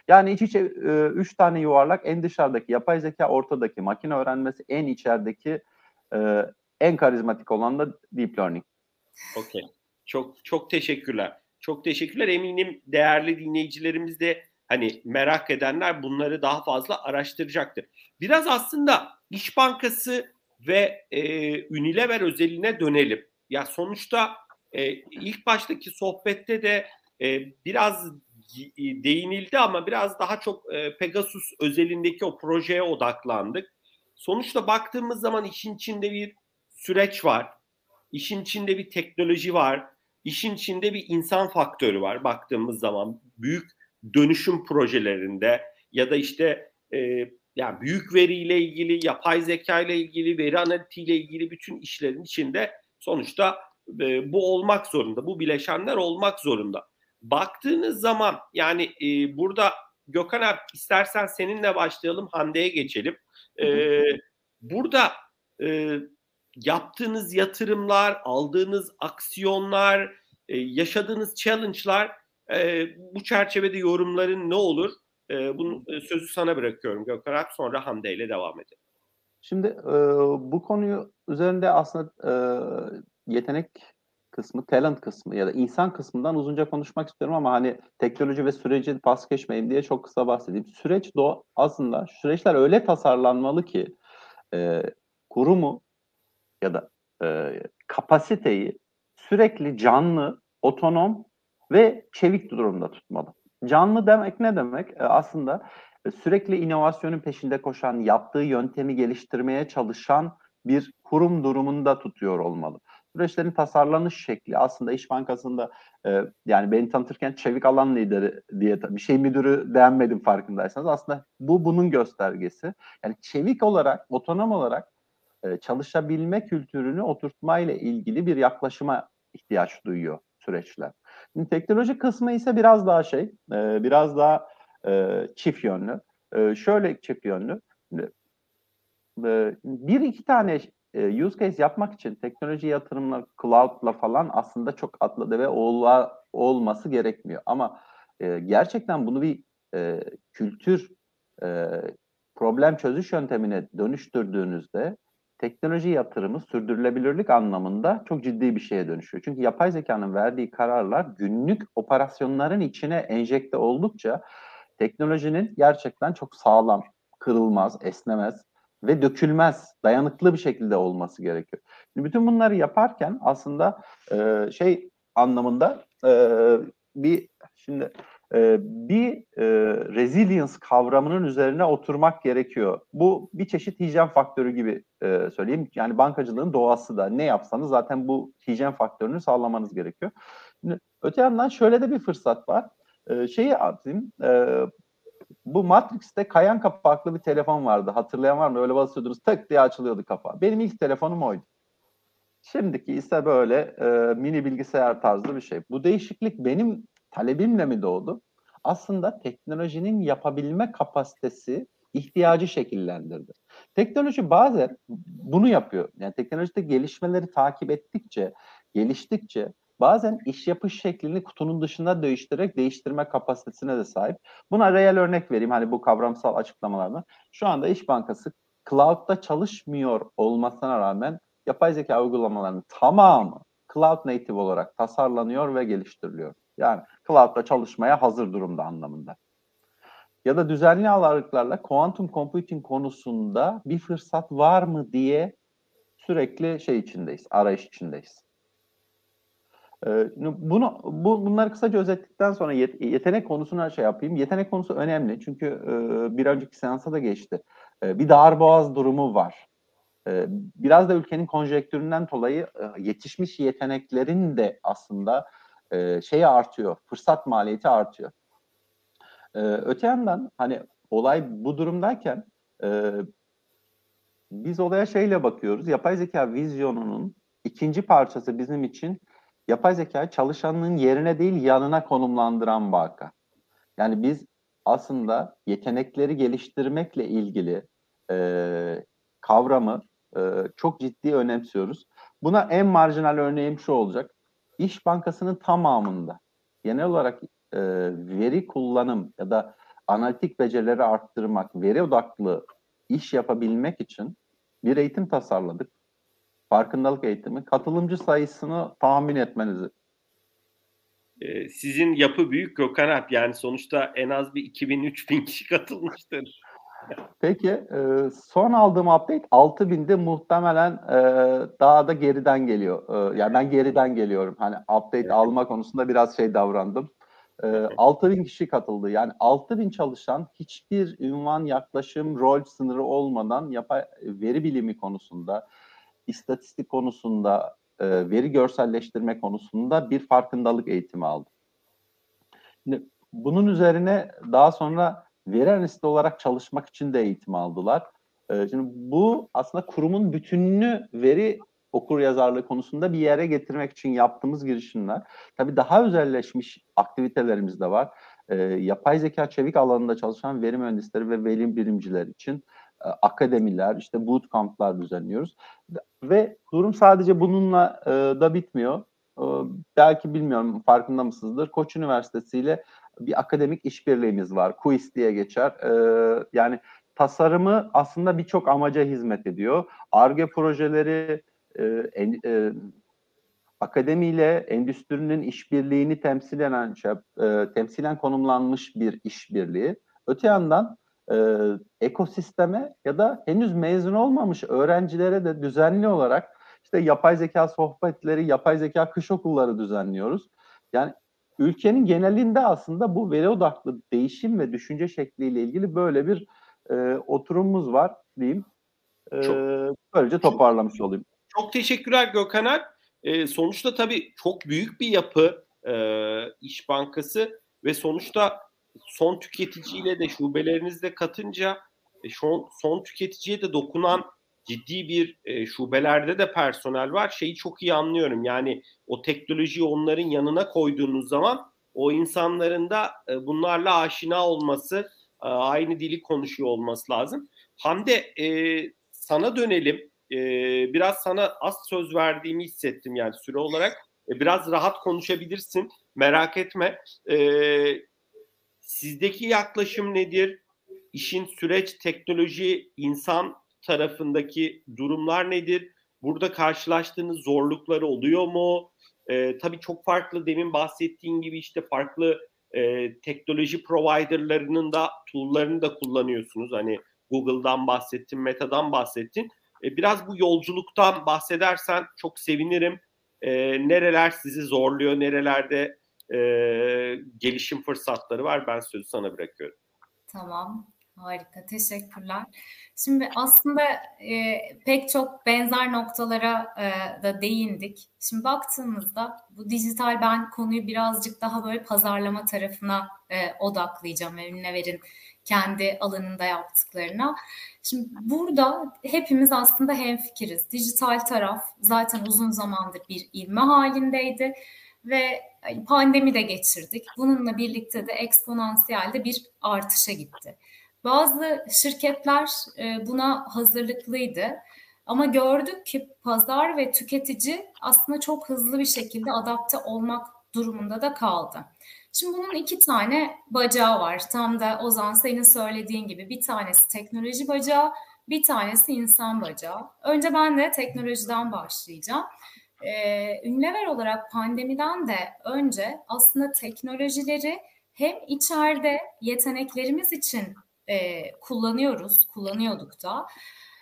Yani iç içe e, üç tane yuvarlak, en dışarıdaki yapay zeka, ortadaki makine öğrenmesi, en içerideki e, en karizmatik olan da deep learning. Okey. Çok çok teşekkürler. Çok teşekkürler. Eminim değerli dinleyicilerimiz de hani merak edenler bunları daha fazla araştıracaktır. Biraz aslında İş Bankası ve e, Unilever özeline dönelim. Ya sonuçta e, ilk baştaki sohbette de e, biraz değinildi ama biraz daha çok e, Pegasus özelindeki o projeye odaklandık. Sonuçta baktığımız zaman işin içinde bir süreç var. İşin içinde bir teknoloji var. İşin içinde bir insan faktörü var baktığımız zaman. Büyük dönüşüm projelerinde ya da işte e, yani büyük veriyle ilgili, yapay zeka ile ilgili, veri analitiğiyle ilgili bütün işlerin içinde sonuçta e, bu olmak zorunda. Bu bileşenler olmak zorunda. Baktığınız zaman yani e, burada Gökhan abi istersen seninle başlayalım Hande'ye geçelim. E, burada e, yaptığınız yatırımlar, aldığınız aksiyonlar, e, yaşadığınız challenge'lar e, bu çerçevede yorumların ne olur? E, bunun sözü sana bırakıyorum Gökhan sonra Hande ile devam edelim. Şimdi e, bu konuyu üzerinde aslında e, yetenek kısmı, talent kısmı ya da insan kısmından uzunca konuşmak istiyorum ama hani teknoloji ve süreci pas geçmeyeyim diye çok kısa bahsedeyim. Süreç de aslında süreçler öyle tasarlanmalı ki e, kurumu ya da e, kapasiteyi sürekli canlı, otonom ve çevik durumda tutmalı. Canlı demek ne demek? E, aslında e, sürekli inovasyonun peşinde koşan, yaptığı yöntemi geliştirmeye çalışan bir kurum durumunda tutuyor olmalı. Süreçlerin tasarlanış şekli aslında İş Bankası'nda e, yani beni tanıtırken çevik alan lideri diye bir şey müdürü beğenmedim farkındaysanız. Aslında bu bunun göstergesi. Yani çevik olarak, otonom olarak e, çalışabilme kültürünü oturtmayla ilgili bir yaklaşıma ihtiyaç duyuyor süreçler. Şimdi teknoloji kısmı ise biraz daha şey, e, biraz daha e, çift yönlü. E, şöyle çift yönlü. Bir iki tane e, use case yapmak için teknoloji yatırımla, cloud'la falan aslında çok atladı ve olması gerekmiyor. Ama gerçekten bunu bir kültür e, problem çözüş yöntemine dönüştürdüğünüzde teknoloji yatırımı sürdürülebilirlik anlamında çok ciddi bir şeye dönüşüyor. Çünkü yapay zekanın verdiği kararlar günlük operasyonların içine enjekte oldukça teknolojinin gerçekten çok sağlam, kırılmaz, esnemez ve dökülmez, dayanıklı bir şekilde olması gerekiyor. Şimdi bütün bunları yaparken aslında e, şey anlamında e, bir şimdi e, bir e, resilience kavramının üzerine oturmak gerekiyor. Bu bir çeşit hijyen faktörü gibi e, söyleyeyim. Yani bankacılığın doğası da ne yapsanız zaten bu hijyen faktörünü sağlamanız gerekiyor. Şimdi, öte yandan şöyle de bir fırsat var. E, şeyi atayım. E, bu Matrix'te kayan kapaklı bir telefon vardı. Hatırlayan var mı? Öyle basıyordunuz tık diye açılıyordu kapağı. Benim ilk telefonum oydu. Şimdiki ise böyle e, mini bilgisayar tarzı bir şey. Bu değişiklik benim talebimle mi doğdu? Aslında teknolojinin yapabilme kapasitesi ihtiyacı şekillendirdi. Teknoloji bazen bunu yapıyor. Yani teknolojide gelişmeleri takip ettikçe, geliştikçe bazen iş yapış şeklini kutunun dışında değiştirerek değiştirme kapasitesine de sahip. Buna reel örnek vereyim hani bu kavramsal açıklamalardan. Şu anda İş Bankası cloud'da çalışmıyor olmasına rağmen yapay zeka uygulamalarının tamamı cloud native olarak tasarlanıyor ve geliştiriliyor. Yani cloud'da çalışmaya hazır durumda anlamında. Ya da düzenli ağırlıklarla quantum computing konusunda bir fırsat var mı diye sürekli şey içindeyiz, arayış içindeyiz. Ee, bunu bu, bunları kısaca özetledikten sonra yet, yetenek konusuna şey yapayım. Yetenek konusu önemli çünkü e, bir önceki seansa da geçti. E, bir darboğaz durumu var. E, biraz da ülkenin konjektüründen dolayı e, yetişmiş yeteneklerin de aslında e, şeyi artıyor, fırsat maliyeti artıyor. E, öte yandan hani olay bu durumdayken e, biz olaya şeyle bakıyoruz, yapay zeka vizyonunun ikinci parçası bizim için yapay zeka çalışanın yerine değil yanına konumlandıran vaka. Yani biz aslında yetenekleri geliştirmekle ilgili e, kavramı e, çok ciddi önemsiyoruz. Buna en marjinal örneğim şu olacak. İş Bankası'nın tamamında genel olarak e, veri kullanım ya da analitik becerileri arttırmak, veri odaklı iş yapabilmek için bir eğitim tasarladık. Farkındalık eğitimi. Katılımcı sayısını tahmin etmenizi ee, sizin yapı büyük Gökhan Alp. Yani sonuçta en az bir 2000-3000 kişi katılmıştır. Peki e, son aldığım update 6000'de muhtemelen e, daha da geriden geliyor. E, yani ben geriden geliyorum. Hani update evet. alma konusunda biraz şey davrandım. E, 6000 kişi katıldı. Yani 6000 çalışan hiçbir ünvan, yaklaşım, rol sınırı olmadan yapay veri bilimi konusunda, istatistik konusunda, e, veri görselleştirme konusunda bir farkındalık eğitimi aldı. Şimdi bunun üzerine daha sonra veri analisti olarak çalışmak için de eğitim aldılar. E, şimdi bu aslında kurumun bütününü veri okur yazarlığı konusunda bir yere getirmek için yaptığımız girişimler. Tabii daha özelleşmiş aktivitelerimiz de var. E, yapay zeka çevik alanında çalışan veri mühendisleri ve veri bilimciler için e, akademiler, işte bootcamp'lar düzenliyoruz. Ve durum sadece bununla e, da bitmiyor. E, belki bilmiyorum farkında mısınızdır. Koç Üniversitesi ile bir akademik işbirliğimiz var. QUIS diye geçer. E, yani tasarımı aslında birçok amaca hizmet ediyor. ARGE projeleri e, en, e, akademiyle endüstrinin işbirliğini temsil eden şey, e, temsilen konumlanmış bir işbirliği. Öte yandan e, ekosisteme ya da henüz mezun olmamış öğrencilere de düzenli olarak işte yapay zeka sohbetleri, yapay zeka kış okulları düzenliyoruz. Yani ülkenin genelinde aslında bu veri odaklı değişim ve düşünce şekliyle ilgili böyle bir e, oturumumuz var diyeyim. E, çok, böylece toparlamış olayım. Çok teşekkürler Gökhan Alp. E, sonuçta tabii çok büyük bir yapı e, İş Bankası ve sonuçta son tüketiciyle de şubelerinizde katınca e, son, son tüketiciye de dokunan ciddi bir e, şubelerde de personel var. Şeyi çok iyi anlıyorum. Yani o teknolojiyi onların yanına koyduğunuz zaman o insanların da e, bunlarla aşina olması, e, aynı dili konuşuyor olması lazım. Hande e, sana dönelim. E, biraz sana az söz verdiğimi hissettim yani süre olarak. E, biraz rahat konuşabilirsin. Merak etme. E, Sizdeki yaklaşım nedir? İşin süreç, teknoloji, insan tarafındaki durumlar nedir? Burada karşılaştığınız zorluklar oluyor mu? Ee, tabii çok farklı demin bahsettiğim gibi işte farklı e, teknoloji providerlarının da tool'larını da kullanıyorsunuz. Hani Google'dan bahsettin, Meta'dan bahsettin. E, biraz bu yolculuktan bahsedersen çok sevinirim. E, nereler sizi zorluyor, nerelerde e, gelişim fırsatları var. Ben sözü sana bırakıyorum. Tamam. Harika, teşekkürler. Şimdi aslında e, pek çok benzer noktalara e, da değindik. Şimdi baktığımızda bu dijital ben konuyu birazcık daha böyle pazarlama tarafına e, odaklayacağım ve Ünlever'in kendi alanında yaptıklarına. Şimdi burada hepimiz aslında hemfikiriz. Dijital taraf zaten uzun zamandır bir ilme halindeydi ve pandemi de geçirdik. Bununla birlikte de eksponansiyelde bir artışa gitti. Bazı şirketler e, buna hazırlıklıydı. Ama gördük ki pazar ve tüketici aslında çok hızlı bir şekilde adapte olmak durumunda da kaldı. Şimdi bunun iki tane bacağı var. Tam da Ozan senin söylediğin gibi bir tanesi teknoloji bacağı, bir tanesi insan bacağı. Önce ben de teknolojiden başlayacağım. Ee, Ünlever olarak pandemiden de önce aslında teknolojileri hem içeride yeteneklerimiz için e, kullanıyoruz, kullanıyorduk da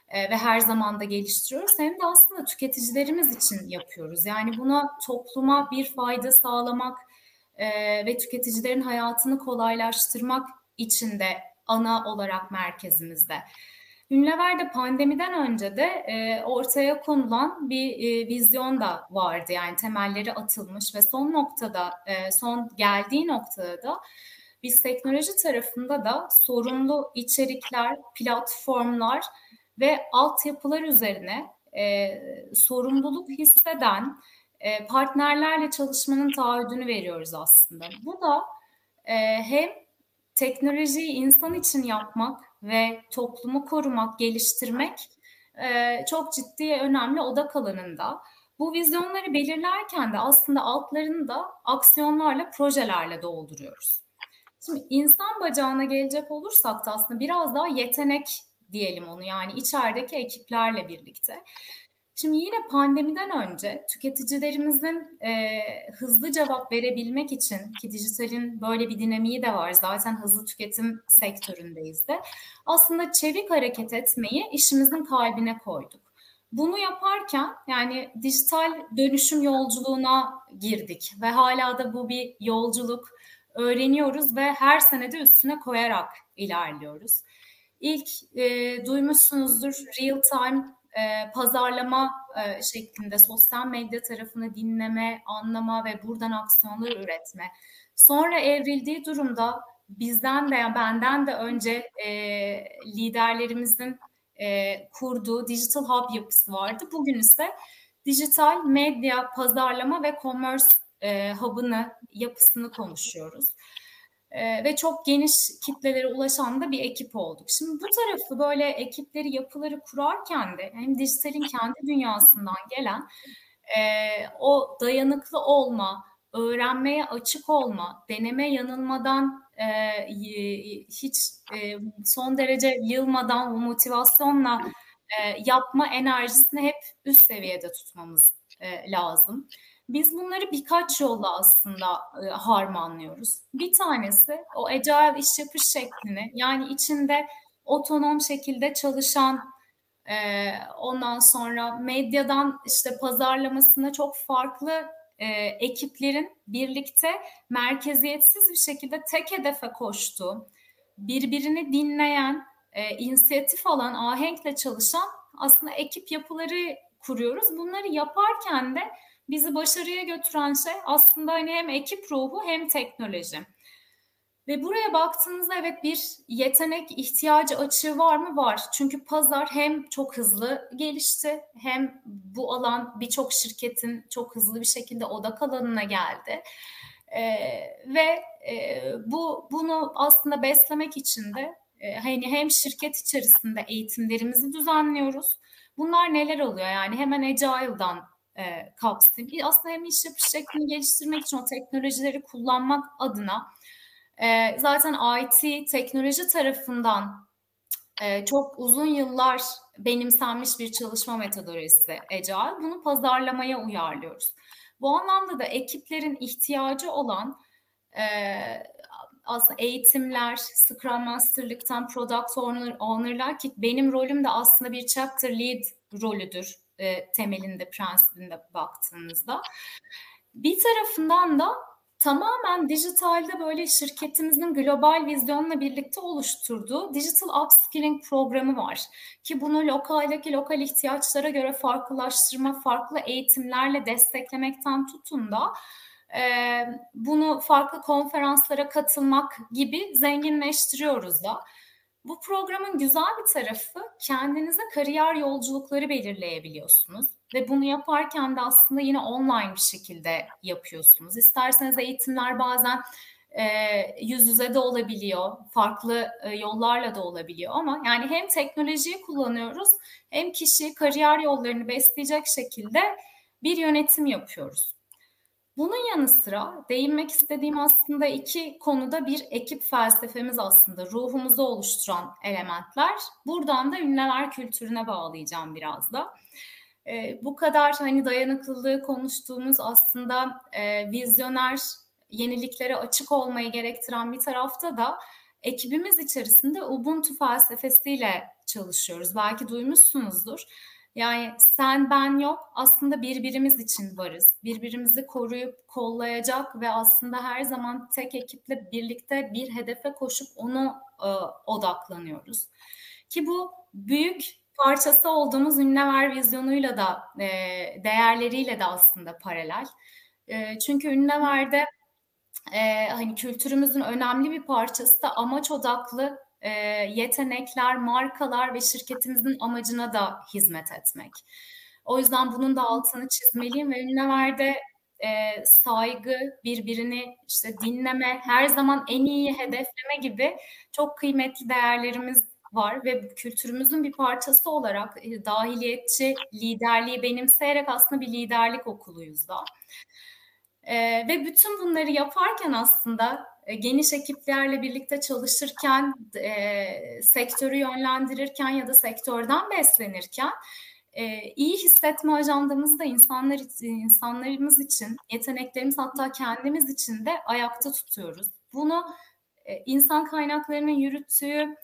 e, ve her zaman da geliştiriyoruz. Hem de aslında tüketicilerimiz için yapıyoruz. Yani buna topluma bir fayda sağlamak e, ve tüketicilerin hayatını kolaylaştırmak için de ana olarak merkezimizde. Ünlever'de pandemiden önce de e, ortaya konulan bir e, vizyon da vardı. Yani temelleri atılmış ve son noktada, e, son geldiği noktada da biz teknoloji tarafında da sorumlu içerikler, platformlar ve altyapılar üzerine e, sorumluluk hisseden e, partnerlerle çalışmanın taahhüdünü veriyoruz aslında. Bu da e, hem teknolojiyi insan için yapmak ve toplumu korumak, geliştirmek e, çok ciddi önemli odak alanında. Bu vizyonları belirlerken de aslında altlarını da aksiyonlarla, projelerle dolduruyoruz. Şimdi insan bacağına gelecek olursak da aslında biraz daha yetenek diyelim onu yani içerideki ekiplerle birlikte. Şimdi yine pandemiden önce tüketicilerimizin e, hızlı cevap verebilmek için ki dijitalin böyle bir dinamiği de var zaten hızlı tüketim sektöründeyiz de aslında çevik hareket etmeyi işimizin kalbine koyduk. Bunu yaparken yani dijital dönüşüm yolculuğuna girdik ve hala da bu bir yolculuk öğreniyoruz ve her senede üstüne koyarak ilerliyoruz. İlk e, duymuşsunuzdur real time e, pazarlama e, şeklinde sosyal medya tarafını dinleme, anlama ve buradan aksiyonlar üretme. Sonra evrildiği durumda bizden de benden de önce e, liderlerimizin e, kurduğu digital hub yapısı vardı. Bugün ise dijital medya, pazarlama ve commerce e, hub'ını, yapısını konuşuyoruz. E, ve çok geniş kitlelere ulaşan da bir ekip olduk. Şimdi bu tarafı böyle ekipleri, yapıları kurarken de hem dijitalin kendi dünyasından gelen e, o dayanıklı olma, öğrenmeye açık olma, deneme yanılmadan e, hiç e, son derece yılmadan, motivasyonla e, yapma enerjisini hep üst seviyede tutmamız e, lazım. Biz bunları birkaç yolla aslında e, harmanlıyoruz. Bir tanesi o agile iş yapış şeklini yani içinde otonom şekilde çalışan e, ondan sonra medyadan işte pazarlamasına çok farklı e, ekiplerin birlikte merkeziyetsiz bir şekilde tek hedefe koştuğu, birbirini dinleyen, e, inisiyatif alan, ahenkle çalışan aslında ekip yapıları kuruyoruz. Bunları yaparken de bizi başarıya götüren şey aslında hani hem ekip ruhu hem teknoloji. Ve buraya baktığınızda evet bir yetenek ihtiyacı açığı var mı? Var. Çünkü pazar hem çok hızlı gelişti hem bu alan birçok şirketin çok hızlı bir şekilde odak alanına geldi. Ee, ve e, bu bunu aslında beslemek için de e, hani hem şirket içerisinde eğitimlerimizi düzenliyoruz. Bunlar neler oluyor? Yani hemen Agile'dan e, kapsayayım. Aslında hem iş yapış şeklini geliştirmek için o teknolojileri kullanmak adına e, zaten IT teknoloji tarafından e, çok uzun yıllar benimsenmiş bir çalışma metodolojisi Agile. Bunu pazarlamaya uyarlıyoruz. Bu anlamda da ekiplerin ihtiyacı olan e, aslında eğitimler, Scrum Master'lıktan Product Owner, Owner'lar ki benim rolüm de aslında bir Chapter Lead rolüdür e, temelinde, prensibinde baktığınızda. Bir tarafından da tamamen dijitalde böyle şirketimizin global vizyonla birlikte oluşturduğu Digital Upskilling programı var. Ki bunu lokaldeki lokal ihtiyaçlara göre farklılaştırma, farklı eğitimlerle desteklemekten tutun da e, bunu farklı konferanslara katılmak gibi zenginleştiriyoruz da. Bu programın güzel bir tarafı kendinize kariyer yolculukları belirleyebiliyorsunuz. Ve bunu yaparken de aslında yine online bir şekilde yapıyorsunuz. İsterseniz eğitimler bazen e, yüz yüze de olabiliyor, farklı e, yollarla da olabiliyor ama yani hem teknolojiyi kullanıyoruz hem kişi kariyer yollarını besleyecek şekilde bir yönetim yapıyoruz. Bunun yanı sıra değinmek istediğim aslında iki konuda bir ekip felsefemiz aslında ruhumuzu oluşturan elementler. Buradan da ünlüler kültürüne bağlayacağım biraz da. E, bu kadar hani dayanıklılığı konuştuğumuz aslında e, vizyoner, yeniliklere açık olmayı gerektiren bir tarafta da ekibimiz içerisinde Ubuntu felsefesiyle çalışıyoruz. Belki duymuşsunuzdur. Yani sen ben yok aslında birbirimiz için varız. Birbirimizi koruyup kollayacak ve aslında her zaman tek ekiple birlikte bir hedefe koşup onu e, odaklanıyoruz. Ki bu büyük parçası olduğumuz Ünlever vizyonuyla da e, değerleriyle de aslında paralel. E, çünkü Ünlever'de e, hani kültürümüzün önemli bir parçası da amaç odaklı e, yetenekler, markalar ve şirketimizin amacına da hizmet etmek. O yüzden bunun da altını çizmeliyim ve Ünlever'de e, saygı, birbirini işte dinleme, her zaman en iyi hedefleme gibi çok kıymetli değerlerimiz var ve kültürümüzün bir parçası olarak e, dahiliyetçi liderliği benimseyerek aslında bir liderlik okuluyuz da. E, ve bütün bunları yaparken aslında geniş ekiplerle birlikte çalışırken, e, sektörü yönlendirirken ya da sektörden beslenirken e, iyi hissetme ajandamızı da insanlar insanlarımız için, yeteneklerimiz hatta kendimiz için de ayakta tutuyoruz. Bunu e, insan kaynaklarının yürüttüğü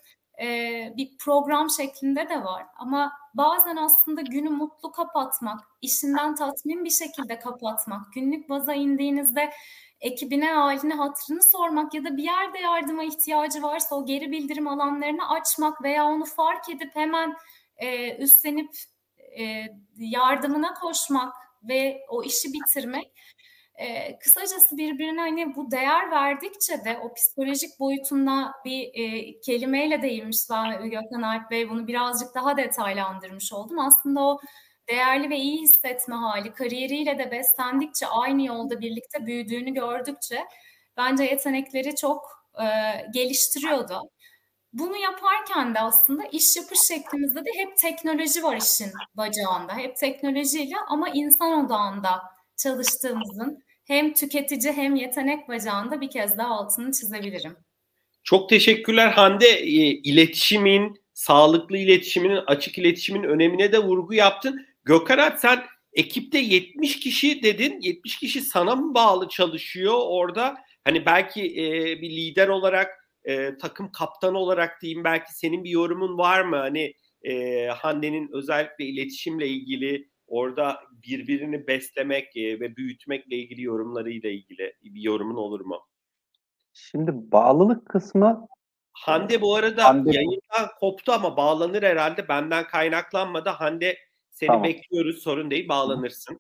e, bir program şeklinde de var. Ama bazen aslında günü mutlu kapatmak, işinden tatmin bir şekilde kapatmak, günlük baza indiğinizde ekibine halini hatırını sormak ya da bir yerde yardıma ihtiyacı varsa o geri bildirim alanlarını açmak veya onu fark edip hemen e, üstlenip e, yardımına koşmak ve o işi bitirmek e, kısacası birbirine hani bu değer verdikçe de o psikolojik boyutunda bir e, kelimeyle değinmişler Gökhan Alp Bey bunu birazcık daha detaylandırmış oldum. Aslında o değerli ve iyi hissetme hali kariyeriyle de beslendikçe aynı yolda birlikte büyüdüğünü gördükçe bence yetenekleri çok e, geliştiriyordu. Bunu yaparken de aslında iş yapış şeklimizde de hep teknoloji var işin bacağında. Hep teknolojiyle ama insan odağında çalıştığımızın hem tüketici hem yetenek bacağında bir kez daha altını çizebilirim. Çok teşekkürler Hande. İletişimin, sağlıklı iletişimin, açık iletişimin önemine de vurgu yaptın. Gökhan sen ekipte 70 kişi dedin. 70 kişi sana mı bağlı çalışıyor orada? Hani belki e, bir lider olarak e, takım kaptanı olarak diyeyim belki senin bir yorumun var mı? Hani e, Hande'nin özellikle iletişimle ilgili orada birbirini beslemek e, ve büyütmekle ilgili yorumlarıyla ilgili bir yorumun olur mu? Şimdi bağlılık kısmı Hande bu arada Hande... yayından koptu ama bağlanır herhalde. Benden kaynaklanmadı. Hande seni tamam. bekliyoruz. Sorun değil. Bağlanırsın.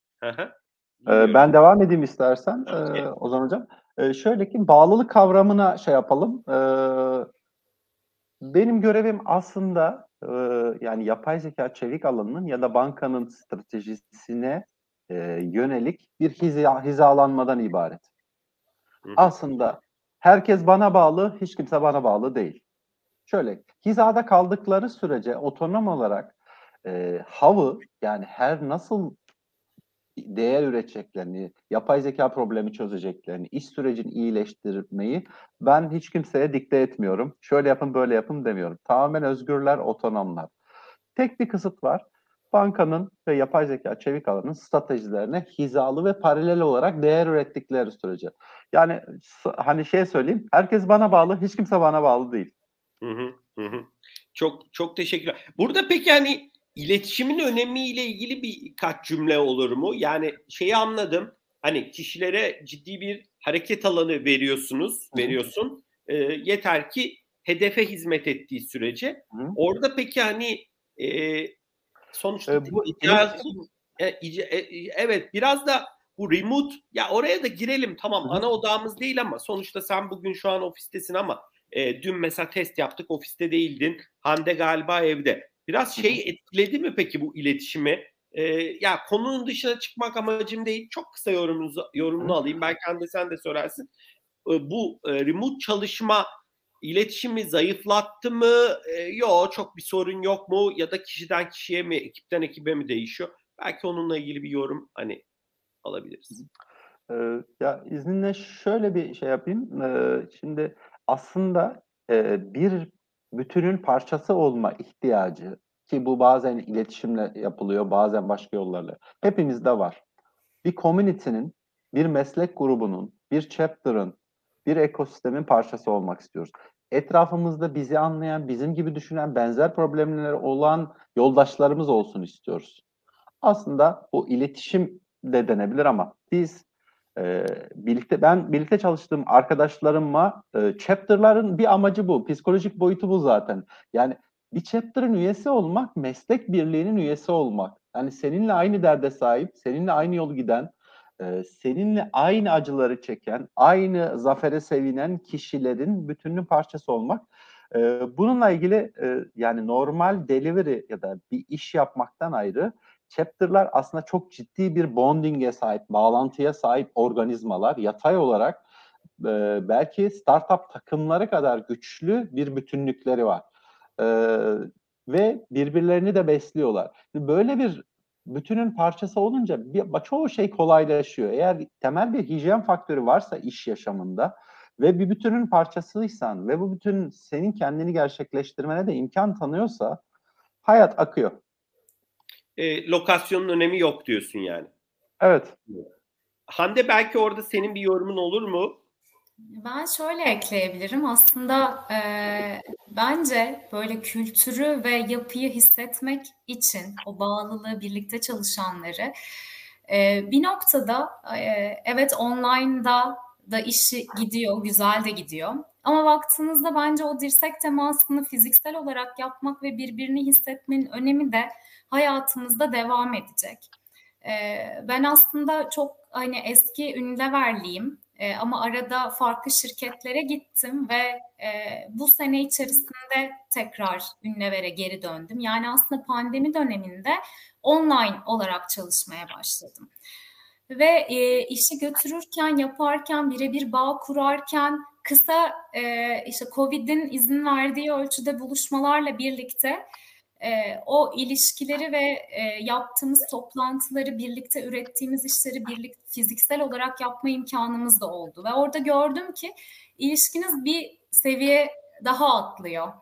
ee, ben devam edeyim istersen ee, Ozan Hocam. Ee, şöyle ki bağlılık kavramına şey yapalım. Ee, benim görevim aslında e, yani yapay zeka çevik alanının ya da bankanın stratejisine e, yönelik bir hiza, hizalanmadan ibaret. Hı. Aslında herkes bana bağlı, hiç kimse bana bağlı değil. Şöyle, hizada kaldıkları sürece otonom olarak e, havı yani her nasıl değer üreteceklerini, yapay zeka problemi çözeceklerini, iş sürecini iyileştirmeyi ben hiç kimseye dikte etmiyorum. Şöyle yapın, böyle yapın demiyorum. Tamamen özgürler, otonomlar. Tek bir kısıt var. Bankanın ve yapay zeka çevik alanın stratejilerine hizalı ve paralel olarak değer ürettikleri sürece. Yani hani şey söyleyeyim, herkes bana bağlı, hiç kimse bana bağlı değil. Hı hı, hı. Çok çok teşekkürler. Burada peki hani iletişimin önemiyle ilgili birkaç cümle olur mu? Yani şeyi anladım. Hani kişilere ciddi bir hareket alanı veriyorsunuz, veriyorsun. E, yeter ki hedefe hizmet ettiği sürece. Hı. Orada peki hani e, sonuçta e, bu, icaz, e, ic, e, evet biraz da bu remote ya oraya da girelim tamam Hı. ana odamız değil ama sonuçta sen bugün şu an ofistesin ama e, dün mesela test yaptık ofiste değildin. Hande galiba evde. Biraz şey etkiledi mi peki bu iletişimi? Ee, ya konunun dışına çıkmak amacım değil. Çok kısa yorumunuzu, yorumunu alayım. Belki Hande sen de söylersin. Ee, bu e, remote çalışma iletişimi zayıflattı mı? Ee, yok çok bir sorun yok mu? Ya da kişiden kişiye mi, ekipten ekibe mi değişiyor? Belki onunla ilgili bir yorum hani alabiliriz. Ee, ya izninle şöyle bir şey yapayım. Ee, şimdi aslında e, bir bütünün parçası olma ihtiyacı ki bu bazen iletişimle yapılıyor, bazen başka yollarla. Hepimizde var. Bir community'nin, bir meslek grubunun, bir chapter'ın, bir ekosistemin parçası olmak istiyoruz. Etrafımızda bizi anlayan, bizim gibi düşünen, benzer problemleri olan yoldaşlarımız olsun istiyoruz. Aslında bu iletişim de denebilir ama biz e, birlikte ben birlikte çalıştığım arkadaşlarımla e, chapter'ların bir amacı bu. Psikolojik boyutu bu zaten. Yani bir chapter'ın üyesi olmak, meslek birliğinin üyesi olmak. Yani seninle aynı derde sahip, seninle aynı yol giden, e, seninle aynı acıları çeken, aynı zafere sevinen kişilerin bütününün parçası olmak. E, bununla ilgili e, yani normal delivery ya da bir iş yapmaktan ayrı chapter'lar aslında çok ciddi bir bonding'e sahip, bağlantıya sahip organizmalar. Yatay olarak e, belki startup takımları kadar güçlü bir bütünlükleri var. E, ve birbirlerini de besliyorlar. Böyle bir bütünün parçası olunca bir, çoğu şey kolaylaşıyor. Eğer temel bir hijyen faktörü varsa iş yaşamında ve bir bütünün parçasıysan ve bu bütün senin kendini gerçekleştirmene de imkan tanıyorsa hayat akıyor. E, lokasyonun önemi yok diyorsun yani. Evet. Hande belki orada senin bir yorumun olur mu? Ben şöyle ekleyebilirim. Aslında e, bence böyle kültürü ve yapıyı hissetmek için o bağlılığı, birlikte çalışanları e, bir noktada e, evet online'da da işi gidiyor, güzel de gidiyor. Ama baktığınızda bence o dirsek temasını fiziksel olarak yapmak ve birbirini hissetmenin önemi de hayatımızda devam edecek. Ee, ben aslında çok hani eski Unilever'liyim e, ama arada farklı şirketlere gittim ve e, bu sene içerisinde tekrar Unilever'e geri döndüm. Yani aslında pandemi döneminde online olarak çalışmaya başladım. Ve e, işi götürürken, yaparken, birebir bağ kurarken kısa e, işte Covid'in izin verdiği ölçüde buluşmalarla birlikte e, o ilişkileri ve e, yaptığımız toplantıları birlikte ürettiğimiz işleri birlikte fiziksel olarak yapma imkanımız da oldu ve orada gördüm ki ilişkiniz bir seviye daha atlıyor.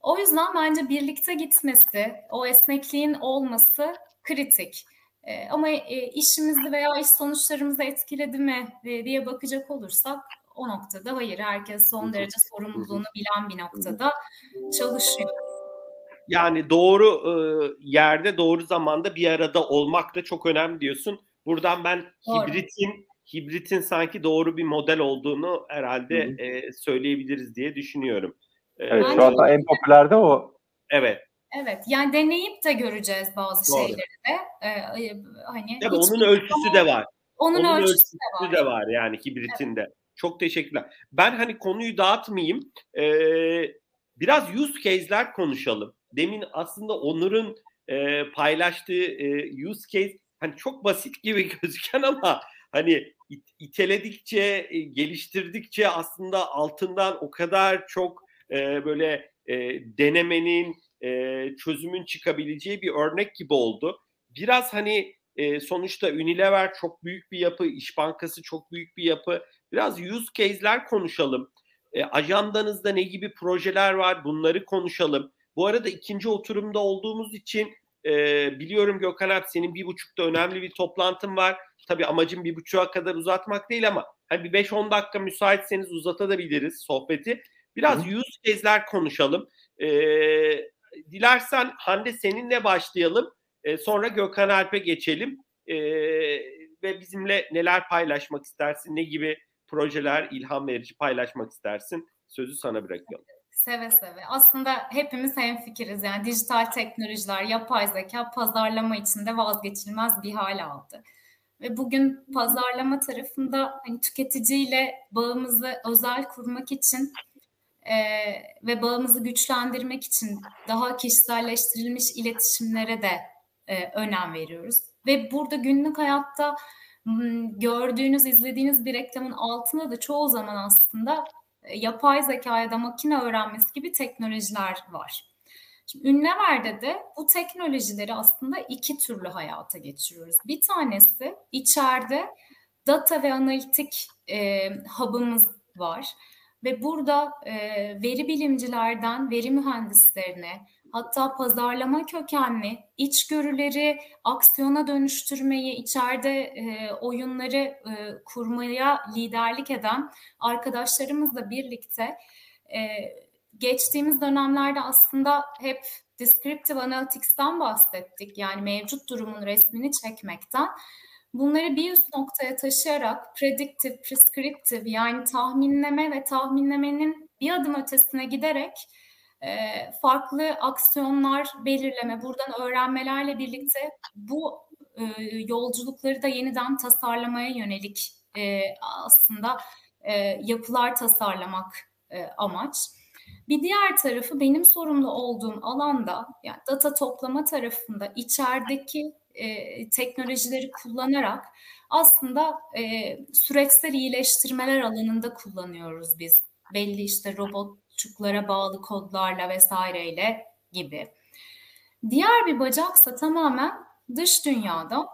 O yüzden bence birlikte gitmesi, o esnekliğin olması kritik. E, ama e, işimizi veya iş sonuçlarımızı etkiledi mi e, diye bakacak olursak o noktada hayır. Herkes son derece sorumluluğunu bilen bir noktada çalışıyor. Yani doğru e, yerde doğru zamanda bir arada olmak da çok önemli diyorsun. Buradan ben doğru. hibritin hibritin sanki doğru bir model olduğunu herhalde e, söyleyebiliriz diye düşünüyorum. Evet, şu anda en popüler de o. Evet. Evet, yani deneyip de göreceğiz bazı doğru. şeyleri de. Ee, hani Tabii onun ölçüsü de var. Onun, onun ölçüsü, ölçüsü de var. de var yani hibritinde. Evet. Çok teşekkürler. Ben hani konuyu dağıtmayayım. Ee, biraz use case'ler konuşalım demin aslında Onur'un e, paylaştığı e, use case hani çok basit gibi (laughs) gözüken ama hani it, iteledikçe, e, geliştirdikçe aslında altından o kadar çok e, böyle e, denemenin, e, çözümün çıkabileceği bir örnek gibi oldu. Biraz hani e, sonuçta Unilever çok büyük bir yapı, İş Bankası çok büyük bir yapı. Biraz use case'ler konuşalım. E, ajandanızda ne gibi projeler var bunları konuşalım. Bu arada ikinci oturumda olduğumuz için e, biliyorum Gökhan abi senin bir buçukta önemli bir toplantın var. Tabii amacım bir buçuğa kadar uzatmak değil ama hani bir 5-10 dakika müsaitseniz uzatabiliriz sohbeti. Biraz Hı. use case'ler konuşalım. E, dilersen Hande seninle başlayalım. E, sonra Gökhan Alp'e geçelim. E, ve bizimle neler paylaşmak istersin? Ne gibi projeler ilham verici paylaşmak istersin? Sözü sana bırakıyorum. Seve seve. Aslında hepimiz hemfikiriz. Yani dijital teknolojiler, yapay zeka pazarlama içinde vazgeçilmez bir hal aldı. Ve bugün pazarlama tarafında hani tüketiciyle bağımızı özel kurmak için e, ve bağımızı güçlendirmek için daha kişiselleştirilmiş iletişimlere de e, önem veriyoruz. Ve burada günlük hayatta gördüğünüz, izlediğiniz bir reklamın altında da çoğu zaman aslında e, yapay zeka ya da makine öğrenmesi gibi teknolojiler var. Şimdi Ünlever'de de bu teknolojileri aslında iki türlü hayata geçiriyoruz. Bir tanesi içeride data ve analitik e, hub'ımız var ve burada e, veri bilimcilerden veri mühendislerine, hatta pazarlama kökenli içgörüleri aksiyona dönüştürmeyi, içeride e, oyunları e, kurmaya liderlik eden arkadaşlarımızla birlikte e, geçtiğimiz dönemlerde aslında hep descriptive analytics'ten bahsettik. Yani mevcut durumun resmini çekmekten. Bunları bir üst noktaya taşıyarak predictive, prescriptive yani tahminleme ve tahminlemenin bir adım ötesine giderek e, farklı aksiyonlar belirleme, buradan öğrenmelerle birlikte bu e, yolculukları da yeniden tasarlamaya yönelik e, aslında e, yapılar tasarlamak e, amaç. Bir diğer tarafı benim sorumlu olduğum alanda yani data toplama tarafında içerideki e, teknolojileri kullanarak aslında e, süreçsel iyileştirmeler alanında kullanıyoruz biz. Belli işte robotçuklara bağlı kodlarla vesaireyle gibi. Diğer bir bacaksa tamamen dış dünyada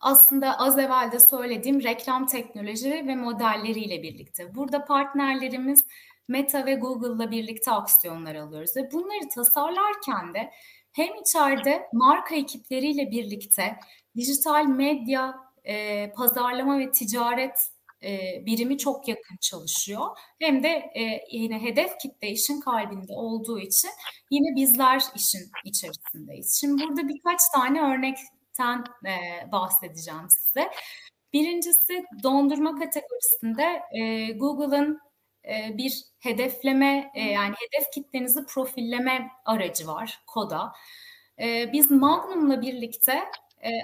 aslında az evvel de söylediğim reklam teknolojileri ve modelleriyle birlikte. Burada partnerlerimiz Meta ve Google'la birlikte aksiyonlar alıyoruz ve bunları tasarlarken de hem içeride marka ekipleriyle birlikte dijital medya, e, pazarlama ve ticaret e, birimi çok yakın çalışıyor. Hem de e, yine hedef kitle işin kalbinde olduğu için yine bizler işin içerisindeyiz. Şimdi burada birkaç tane örnekten e, bahsedeceğim size. Birincisi dondurma kategorisinde e, Google'ın e, bir hedefleme e, yani hedef kitlenizi profilleme aracı var Koda. E, biz Magnum'la birlikte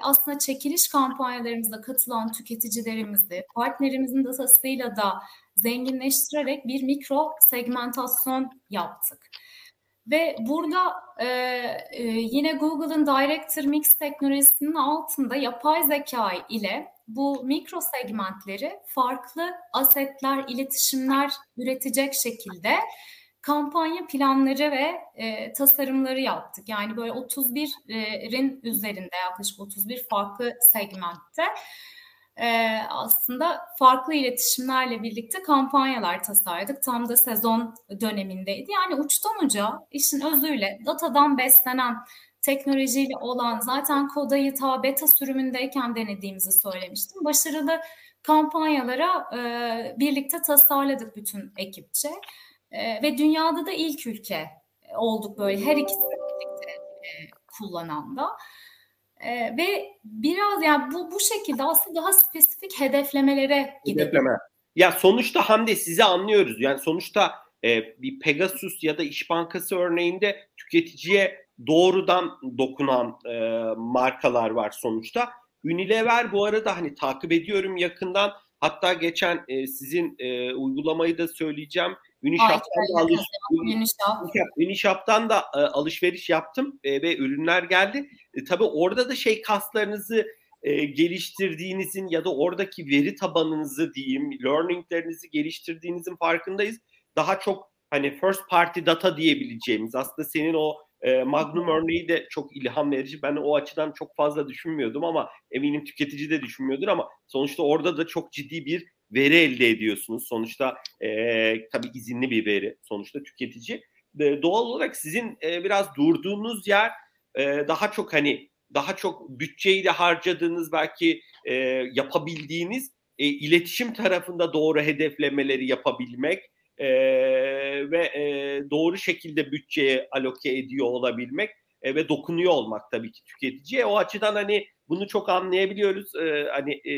aslında çekiliş kampanyalarımıza katılan tüketicilerimizi partnerimizin datasıyla da zenginleştirerek bir mikro segmentasyon yaptık. Ve burada e, e, yine Google'ın Director Mix teknolojisinin altında yapay zeka ile bu mikro segmentleri farklı asetler, iletişimler üretecek şekilde kampanya planları ve e, tasarımları yaptık. Yani böyle 31'in üzerinde yaklaşık 31 farklı segmentte e, aslında farklı iletişimlerle birlikte kampanyalar tasarladık. Tam da sezon dönemindeydi. Yani uçtan uca işin özüyle datadan beslenen teknolojiyle olan zaten kodayı ta beta sürümündeyken denediğimizi söylemiştim. Başarılı kampanyalara e, birlikte tasarladık bütün ekipçe. E, ve dünyada da ilk ülke olduk böyle her ikisini birlikte e, kullanan da. E, ve biraz yani bu bu şekilde aslında daha spesifik hedeflemelere gidelim. Hedefleme. Ya sonuçta Hamdi sizi anlıyoruz. Yani sonuçta e, bir Pegasus ya da İş Bankası örneğinde tüketiciye doğrudan dokunan e, markalar var sonuçta. Unilever bu arada hani takip ediyorum yakından. Hatta geçen e, sizin e, uygulamayı da söyleyeceğim. Unishop'tan da, alış, Unishop. da e, alışveriş yaptım e, ve ürünler geldi. E, tabii orada da şey kaslarınızı e, geliştirdiğinizin ya da oradaki veri tabanınızı diyeyim, learninglerinizi geliştirdiğinizin farkındayız. Daha çok hani first party data diyebileceğimiz aslında senin o e, Magnum örneği de çok ilham verici. Ben o açıdan çok fazla düşünmüyordum ama eminim tüketici de düşünmüyordur ama sonuçta orada da çok ciddi bir veri elde ediyorsunuz. Sonuçta e, tabii izinli bir veri sonuçta tüketici. E, doğal olarak sizin e, biraz durduğunuz yer e, daha çok hani daha çok bütçeyi de harcadığınız belki e, yapabildiğiniz e, iletişim tarafında doğru hedeflemeleri yapabilmek e, ve e, doğru şekilde bütçeye aloke ediyor olabilmek e, ve dokunuyor olmak tabii ki tüketiciye. O açıdan hani bunu çok anlayabiliyoruz. E, hani e,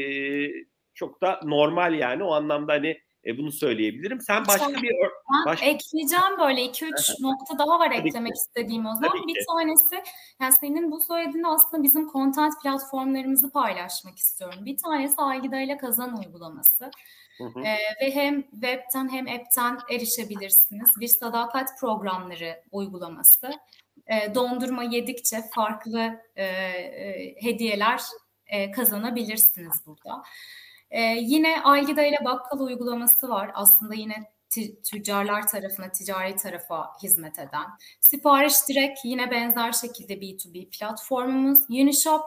çok da normal yani o anlamda hani e, bunu söyleyebilirim. Sen başka bir ben başka... ekleyeceğim böyle iki üç nokta daha var Tabii eklemek ki. istediğim o zaman. Tabii bir ki. tanesi yani senin bu söylediğinde aslında bizim content platformlarımızı paylaşmak istiyorum. Bir tanesi Algida ile Kazan uygulaması. Hı hı. Ee, ve hem webten hem app'ten erişebilirsiniz. Bir sadakat programları uygulaması. Ee, dondurma yedikçe farklı e, e, hediyeler e, kazanabilirsiniz burada. Ee, yine Algida ile bakkal uygulaması var. Aslında yine tüccarlar tarafına, ticari tarafa hizmet eden. Sipariş direkt yine benzer şekilde B2B platformumuz. Unishop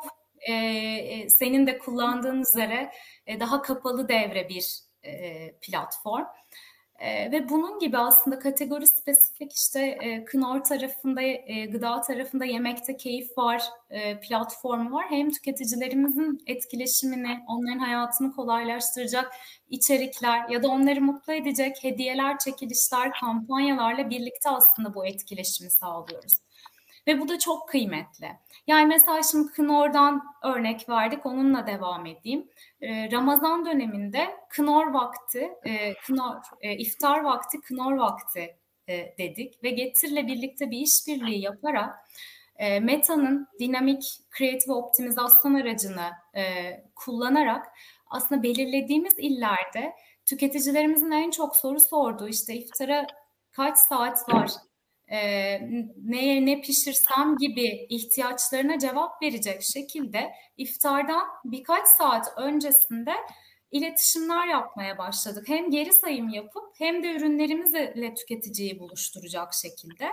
senin de kullandığın üzere daha kapalı devre bir e, platform. E, ve bunun gibi aslında kategori spesifik işte e, Knorr tarafında, e, gıda tarafında yemekte keyif var e, platformu var. Hem tüketicilerimizin etkileşimini, onların hayatını kolaylaştıracak içerikler ya da onları mutlu edecek hediyeler, çekilişler, kampanyalarla birlikte aslında bu etkileşimi sağlıyoruz. Ve bu da çok kıymetli. Yani mesela şimdi Knorr'dan örnek verdik, onunla devam edeyim. Ee, Ramazan döneminde Knorr vakti, e, Knorr, e, iftar vakti, Knorr vakti e, dedik ve Getir'le birlikte bir işbirliği yaparak e, Meta'nın dinamik kreatif optimizasyon aracını e, kullanarak aslında belirlediğimiz illerde tüketicilerimizin en çok soru sorduğu işte iftara kaç saat var, e, neye ne pişirsem gibi ihtiyaçlarına cevap verecek şekilde iftardan birkaç saat öncesinde iletişimler yapmaya başladık. Hem geri sayım yapıp hem de ürünlerimizle tüketiciyi buluşturacak şekilde.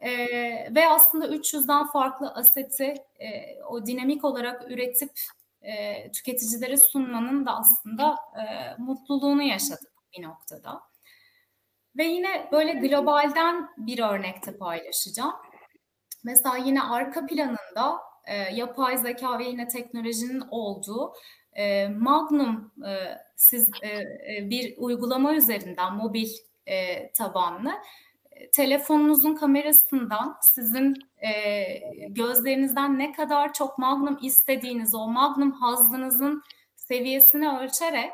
Ee, ve aslında 300'den farklı aseti e, o dinamik olarak üretip e, tüketicilere sunmanın da aslında e, mutluluğunu yaşadık bir noktada. Ve yine böyle globalden bir örnekte paylaşacağım. Mesela yine arka planında e, yapay zeka ve yine teknolojinin olduğu e, Magnum e, siz e, e, bir uygulama üzerinden mobil e, tabanlı e, telefonunuzun kamerasından sizin e, gözlerinizden ne kadar çok Magnum istediğiniz o Magnum hazzınızın seviyesini ölçerek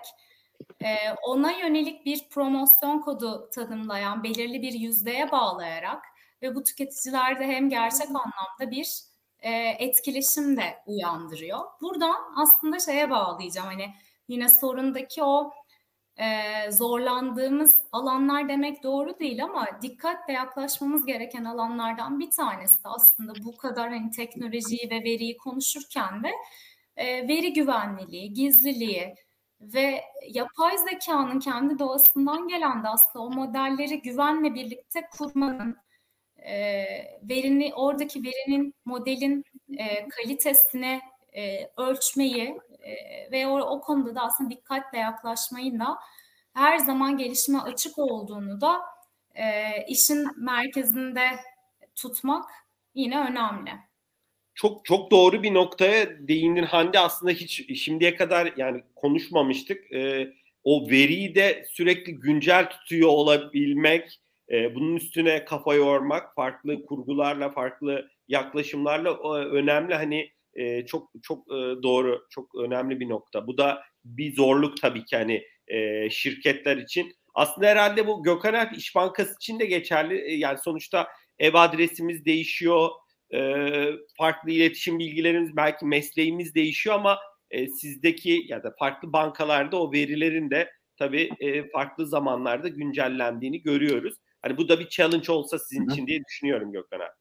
e, ona yönelik bir promosyon kodu tanımlayan belirli bir yüzdeye bağlayarak ve bu tüketicilerde hem gerçek anlamda bir e, etkileşim de uyandırıyor. Buradan aslında şeye bağlayacağım hani yine sorundaki o e, zorlandığımız alanlar demek doğru değil ama dikkatle yaklaşmamız gereken alanlardan bir tanesi de aslında bu kadar hani teknolojiyi ve veriyi konuşurken de e, veri güvenliliği, gizliliği ve yapay zekanın kendi doğasından gelen de aslında o modelleri güvenle birlikte kurmanın e, verini oradaki verinin modelin e, kalitesine e, ölçmeyi e, ve o, o konuda da aslında dikkatle yaklaşmayı da her zaman gelişime açık olduğunu da e, işin merkezinde tutmak yine önemli. Çok çok doğru bir noktaya değindin Hande. Aslında hiç şimdiye kadar yani konuşmamıştık. E, o veriyi de sürekli güncel tutuyor olabilmek, e, bunun üstüne kafa yormak, farklı kurgularla, farklı yaklaşımlarla o, önemli. Hani e, çok çok e, doğru, çok önemli bir nokta. Bu da bir zorluk tabii ki hani e, şirketler için. Aslında herhalde bu Gökhan Alp İş Bankası için de geçerli. E, yani sonuçta ev adresimiz değişiyor, e, farklı iletişim bilgilerimiz, belki mesleğimiz değişiyor ama e, sizdeki ya da farklı bankalarda o verilerin de tabii e, farklı zamanlarda güncellendiğini görüyoruz. Hani bu da bir challenge olsa sizin için diye düşünüyorum Gökhan abi.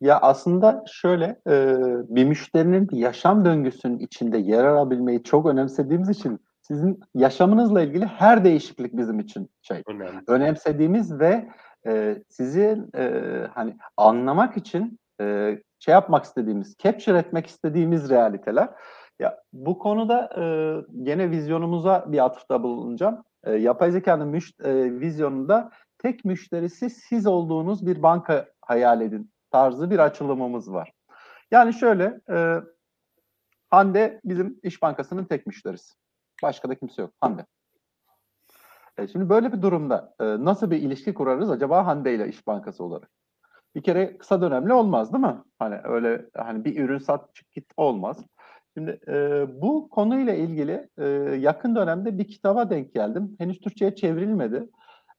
Ya aslında şöyle e, bir müşterinin yaşam döngüsünün içinde yer alabilmeyi çok önemsediğimiz için sizin yaşamınızla ilgili her değişiklik bizim için şey Önemli. önemsediğimiz ve e, sizi e, hani anlamak için e, şey yapmak istediğimiz, capture etmek istediğimiz realiteler. Ya bu konuda e, gene vizyonumuza bir atıfta bulunacağım. E, yapay zekanın müşt, e, vizyonunda tek müşterisi siz olduğunuz bir banka hayal edin tarzı bir açılımımız var. Yani şöyle, e, Hande bizim İş Bankası'nın tek müşterisi. Başka da kimse yok. Hande. E, şimdi böyle bir durumda e, nasıl bir ilişki kurarız acaba Hande ile İş Bankası olarak? Bir kere kısa dönemli olmaz değil mi? Hani öyle hani bir ürün sat çık git olmaz. Şimdi e, bu konuyla ilgili e, yakın dönemde bir kitaba denk geldim. Henüz Türkçe'ye çevrilmedi.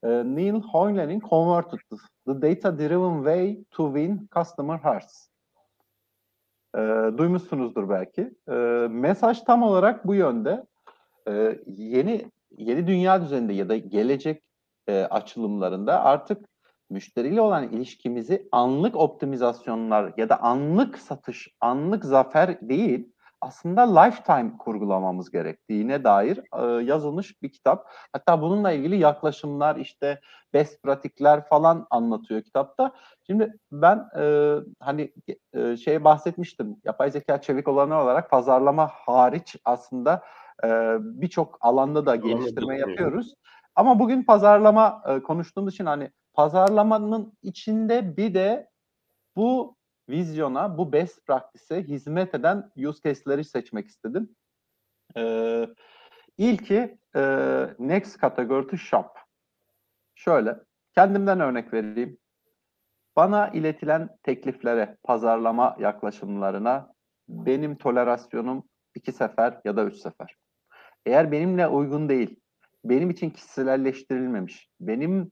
E, Neil Hoyland'in Converted, The Data Driven Way to Win Customer Hearts. E, duymuşsunuzdur belki. E, mesaj tam olarak bu yönde. E, yeni yeni dünya düzeninde ya da gelecek e, açılımlarında artık müşteriyle olan ilişkimizi anlık optimizasyonlar ya da anlık satış, anlık zafer değil, aslında lifetime kurgulamamız gerektiğine dair e, yazılmış bir kitap. Hatta bununla ilgili yaklaşımlar işte best pratikler falan anlatıyor kitapta. Şimdi ben e, hani e, şey bahsetmiştim yapay zeka çevik olanı olarak pazarlama hariç aslında birçok alanda da geliştirme yapıyoruz. Ama bugün pazarlama e, konuştuğumuz için hani pazarlamanın içinde bir de bu vizyona, bu best practice'e hizmet eden use case'leri seçmek istedim. Ee, ilki e, next category to shop. Şöyle, kendimden örnek vereyim. Bana iletilen tekliflere, pazarlama yaklaşımlarına benim tolerasyonum iki sefer ya da üç sefer. Eğer benimle uygun değil, benim için kişiselleştirilmemiş, benim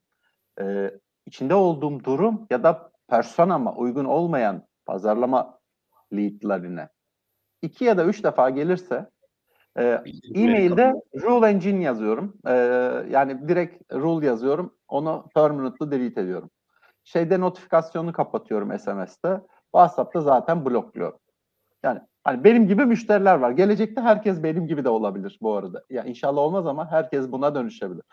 e, içinde olduğum durum ya da personama uygun olmayan pazarlama leadlerine iki ya da üç defa gelirse e, e-mailde rule engine yazıyorum. E, yani direkt rule yazıyorum. Onu permanently delete ediyorum. şeyde notifikasyonu kapatıyorum SMS'te. WhatsApp'ta zaten blokluyorum. Yani hani benim gibi müşteriler var. Gelecekte herkes benim gibi de olabilir bu arada. Ya inşallah olmaz ama herkes buna dönüşebilir.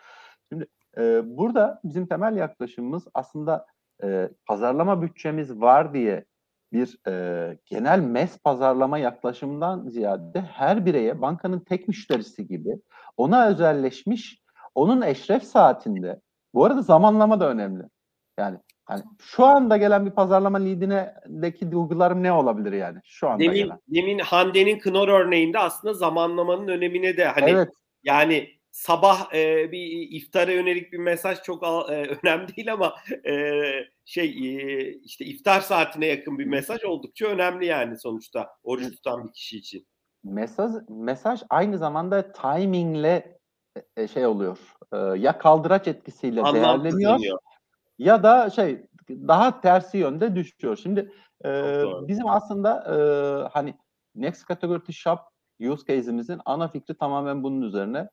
Şimdi e, burada bizim temel yaklaşımımız aslında e, pazarlama bütçemiz var diye bir e, genel mes pazarlama yaklaşımından ziyade her bireye bankanın tek müşterisi gibi ona özelleşmiş, onun eşref saatinde, bu arada zamanlama da önemli. Yani hani şu anda gelen bir pazarlama lead'indeki duygularım ne olabilir yani şu anda demin, gelen. Demin Hande'nin Knorr örneğinde aslında zamanlamanın önemine de hani evet. yani sabah e, bir iftara yönelik bir mesaj çok e, (laughs) önemli değil ama e, şey e, işte iftar saatine yakın bir mesaj oldukça önemli yani sonuçta oruç tutan bir kişi için. Mesaj mesaj aynı zamanda timingle e, şey oluyor. E, ya kaldıraç etkisiyle değerleniyor ya da şey daha tersi yönde düşüyor. Şimdi e, bizim aslında e, hani Next Category Shop use case'imizin ana fikri tamamen bunun üzerine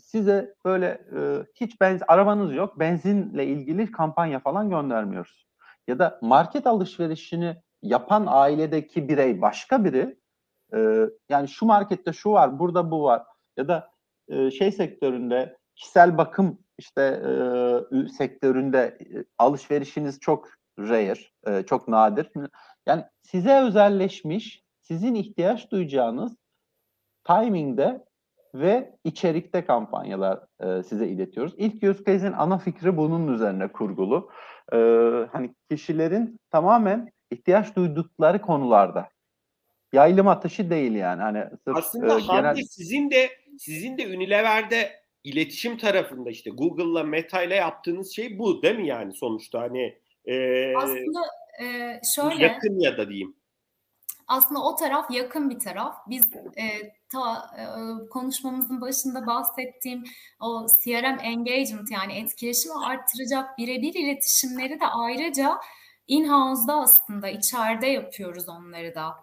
size böyle e, hiç benzin arabanız yok benzinle ilgili kampanya falan göndermiyoruz. Ya da market alışverişini yapan ailedeki birey başka biri e, yani şu markette şu var burada bu var ya da e, şey sektöründe kişisel bakım işte e, sektöründe alışverişiniz çok rare, e, çok nadir. Yani size özelleşmiş, sizin ihtiyaç duyacağınız timingde ve içerikte kampanyalar e, size iletiyoruz. İlk use case'in ana fikri bunun üzerine kurgulu. E, hani kişilerin tamamen ihtiyaç duydukları konularda yaylım atışı değil yani. Hani sırf, Aslında e, genel... sizin de sizin de Unilever'de iletişim tarafında işte Google'la Meta ile yaptığınız şey bu değil mi yani sonuçta hani e, aslında e, şöyle yakın ya da diyeyim aslında o taraf yakın bir taraf. Biz e, ta e, konuşmamızın başında bahsettiğim o CRM engagement yani etkileşimi arttıracak birebir iletişimleri de ayrıca in-house'da aslında içeride yapıyoruz onları da.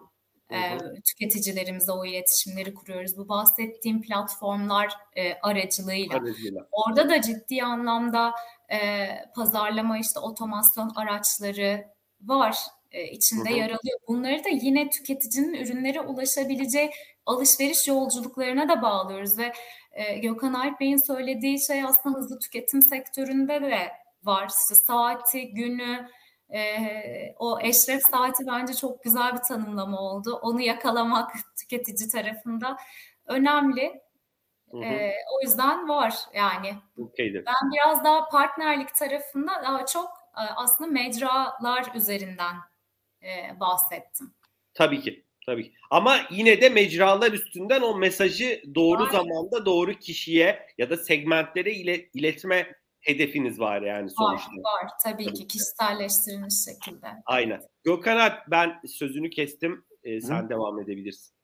E, tüketicilerimize o iletişimleri kuruyoruz. Bu bahsettiğim platformlar e, aracılığıyla. Aracılığıyla. Orada da ciddi anlamda e, pazarlama işte otomasyon araçları var e, içinde hı hı. yer alıyor. Bunları da yine tüketicinin ürünlere ulaşabileceği alışveriş yolculuklarına da bağlıyoruz ve e, Gökhan Alp Bey'in söylediği şey aslında hızlı tüketim sektöründe de var. İşte saati, günü, e, o eşref saati bence çok güzel bir tanımlama oldu. Onu yakalamak (laughs) tüketici tarafında önemli. Hı hı. E, o yüzden var yani. Okay. Ben biraz daha partnerlik tarafında daha çok e, aslında mecralar üzerinden e, bahsettim. Tabii ki. Tabii ki. Ama yine de mecralar üstünden o mesajı doğru Aynen. zamanda doğru kişiye ya da segmentlere ile, iletme hedefiniz var yani sonuçta. Var, var. Tabii, tabii ki kişiselleştirilmiş şekilde. Aynen. Gökhan Alp ben sözünü kestim. Ee, sen Hı. devam edebilirsin.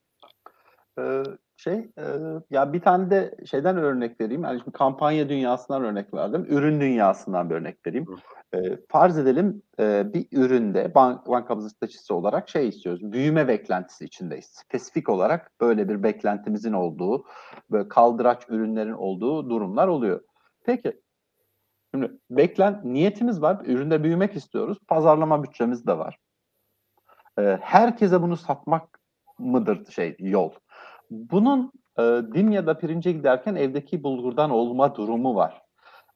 Ee, şey e, ya bir tane de şeyden örnek vereyim. Yani şimdi kampanya dünyasından örnek verdim. Ürün dünyasından bir örnek vereyim. E, farz edelim e, bir üründe bank, bankamızın stratejisi olarak şey istiyoruz. Büyüme beklentisi içindeyiz. Spesifik olarak böyle bir beklentimizin olduğu, böyle kaldıraç ürünlerin olduğu durumlar oluyor. Peki Şimdi beklen niyetimiz var. Üründe büyümek istiyoruz. Pazarlama bütçemiz de var. Ee, herkese bunu satmak mıdır şey yol? Bunun e, ya da pirince giderken evdeki bulgurdan olma durumu var.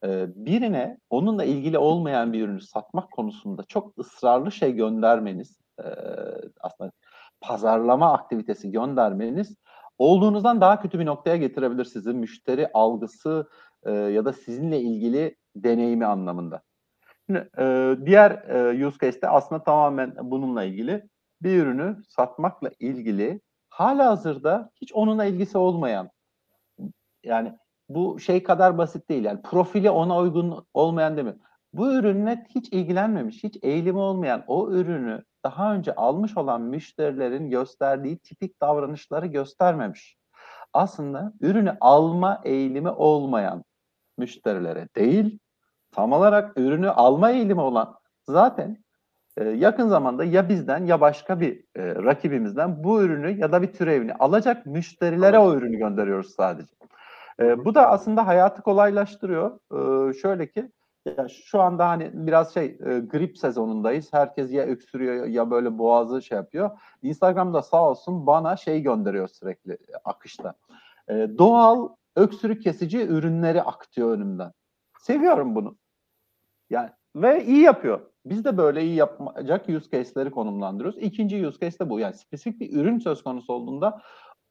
E, birine onunla ilgili olmayan bir ürünü satmak konusunda çok ısrarlı şey göndermeniz, e, aslında pazarlama aktivitesi göndermeniz olduğunuzdan daha kötü bir noktaya getirebilir sizi müşteri algısı e, ya da sizinle ilgili deneyimi anlamında. Şimdi, e, diğer e, use case'te aslında tamamen bununla ilgili bir ürünü satmakla ilgili hala hazırda hiç onunla ilgisi olmayan yani bu şey kadar basit değil yani profili ona uygun olmayan mi? Bu ürünle hiç ilgilenmemiş, hiç eğilimi olmayan o ürünü daha önce almış olan müşterilerin gösterdiği tipik davranışları göstermemiş. Aslında ürünü alma eğilimi olmayan müşterilere değil, tam olarak ürünü alma eğilimi olan zaten e, yakın zamanda ya bizden ya başka bir e, rakibimizden bu ürünü ya da bir türevini alacak müşterilere o ürünü gönderiyoruz sadece. E, bu da aslında hayatı kolaylaştırıyor. E, şöyle ki Ya şu anda hani biraz şey e, grip sezonundayız. Herkes ya öksürüyor ya böyle boğazı şey yapıyor. Instagram'da sağ olsun bana şey gönderiyor sürekli e, akışta. E, doğal öksürük kesici ürünleri akıtıyor önümden. Seviyorum bunu. Yani ve iyi yapıyor. Biz de böyle iyi yapacak use case'leri konumlandırıyoruz. İkinci use case de bu. Yani spesifik bir ürün söz konusu olduğunda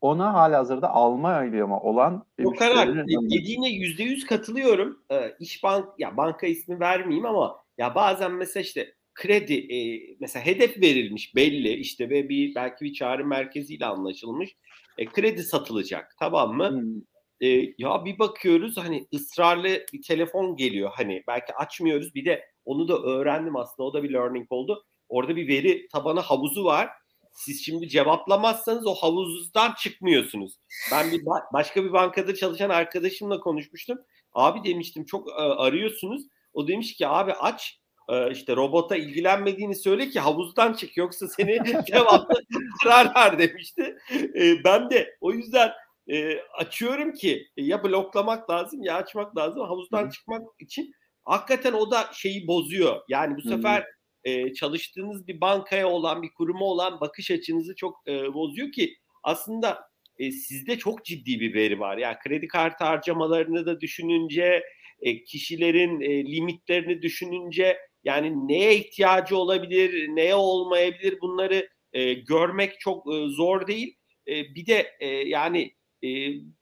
ona halihazırda alma eylemi olan bir O kadar dediğine yüzde yüz katılıyorum. Ee, İş bank ya banka ismi vermeyeyim ama ya bazen mesela işte kredi e, mesela hedef verilmiş belli işte ve bir belki bir çağrı merkeziyle anlaşılmış. E, kredi satılacak tamam mı? Hmm. E, ya bir bakıyoruz hani ısrarlı bir telefon geliyor hani belki açmıyoruz bir de onu da öğrendim aslında o da bir learning oldu. Orada bir veri tabanı havuzu var siz şimdi cevaplamazsanız o havuzdan çıkmıyorsunuz. Ben bir başka bir bankada çalışan arkadaşımla konuşmuştum. Abi demiştim çok e, arıyorsunuz. O demiş ki abi aç e, işte robota ilgilenmediğini söyle ki havuzdan çık yoksa seni (laughs) cevapla ısrarlar demişti. E, ben de o yüzden e, açıyorum ki e, ya bloklamak lazım ya açmak lazım havuzdan Hı. çıkmak için. Hakikaten o da şeyi bozuyor. Yani bu sefer e, çalıştığınız bir bankaya olan, bir kuruma olan bakış açınızı çok e, bozuyor ki aslında e, sizde çok ciddi bir veri var. Yani kredi kartı harcamalarını da düşününce, e, kişilerin e, limitlerini düşününce yani neye ihtiyacı olabilir, neye olmayabilir bunları e, görmek çok e, zor değil. E, bir de e, yani e,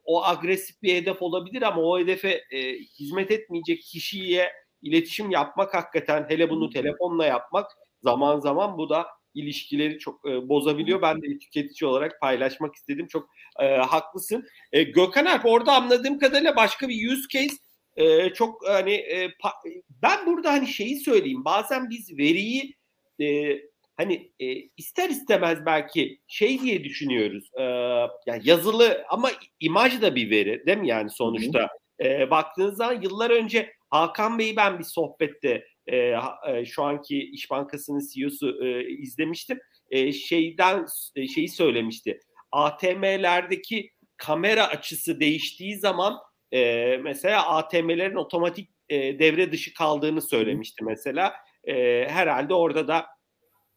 o agresif bir hedef olabilir ama o hedefe e, hizmet etmeyecek kişiye iletişim yapmak hakikaten hele bunu telefonla yapmak zaman zaman bu da ilişkileri çok e, bozabiliyor. Ben de bir tüketici olarak paylaşmak istedim. Çok e, haklısın. E, Gökhan Alp orada anladığım kadarıyla başka bir use case e, çok hani e, pa- ben burada hani şeyi söyleyeyim. Bazen biz veriyi e, hani e, ister istemez belki şey diye düşünüyoruz. E, yani yazılı ama imaj da bir veri değil mi yani sonuçta? E, baktığınız zaman yıllar önce Hakan Bey'i ben bir sohbette e, e, şu anki İş Bankası'nın CEO'su e, izlemiştim. E, şeyden e, şeyi söylemişti. ATM'lerdeki kamera açısı değiştiği zaman e, mesela ATM'lerin otomatik e, devre dışı kaldığını söylemişti mesela. E, herhalde orada da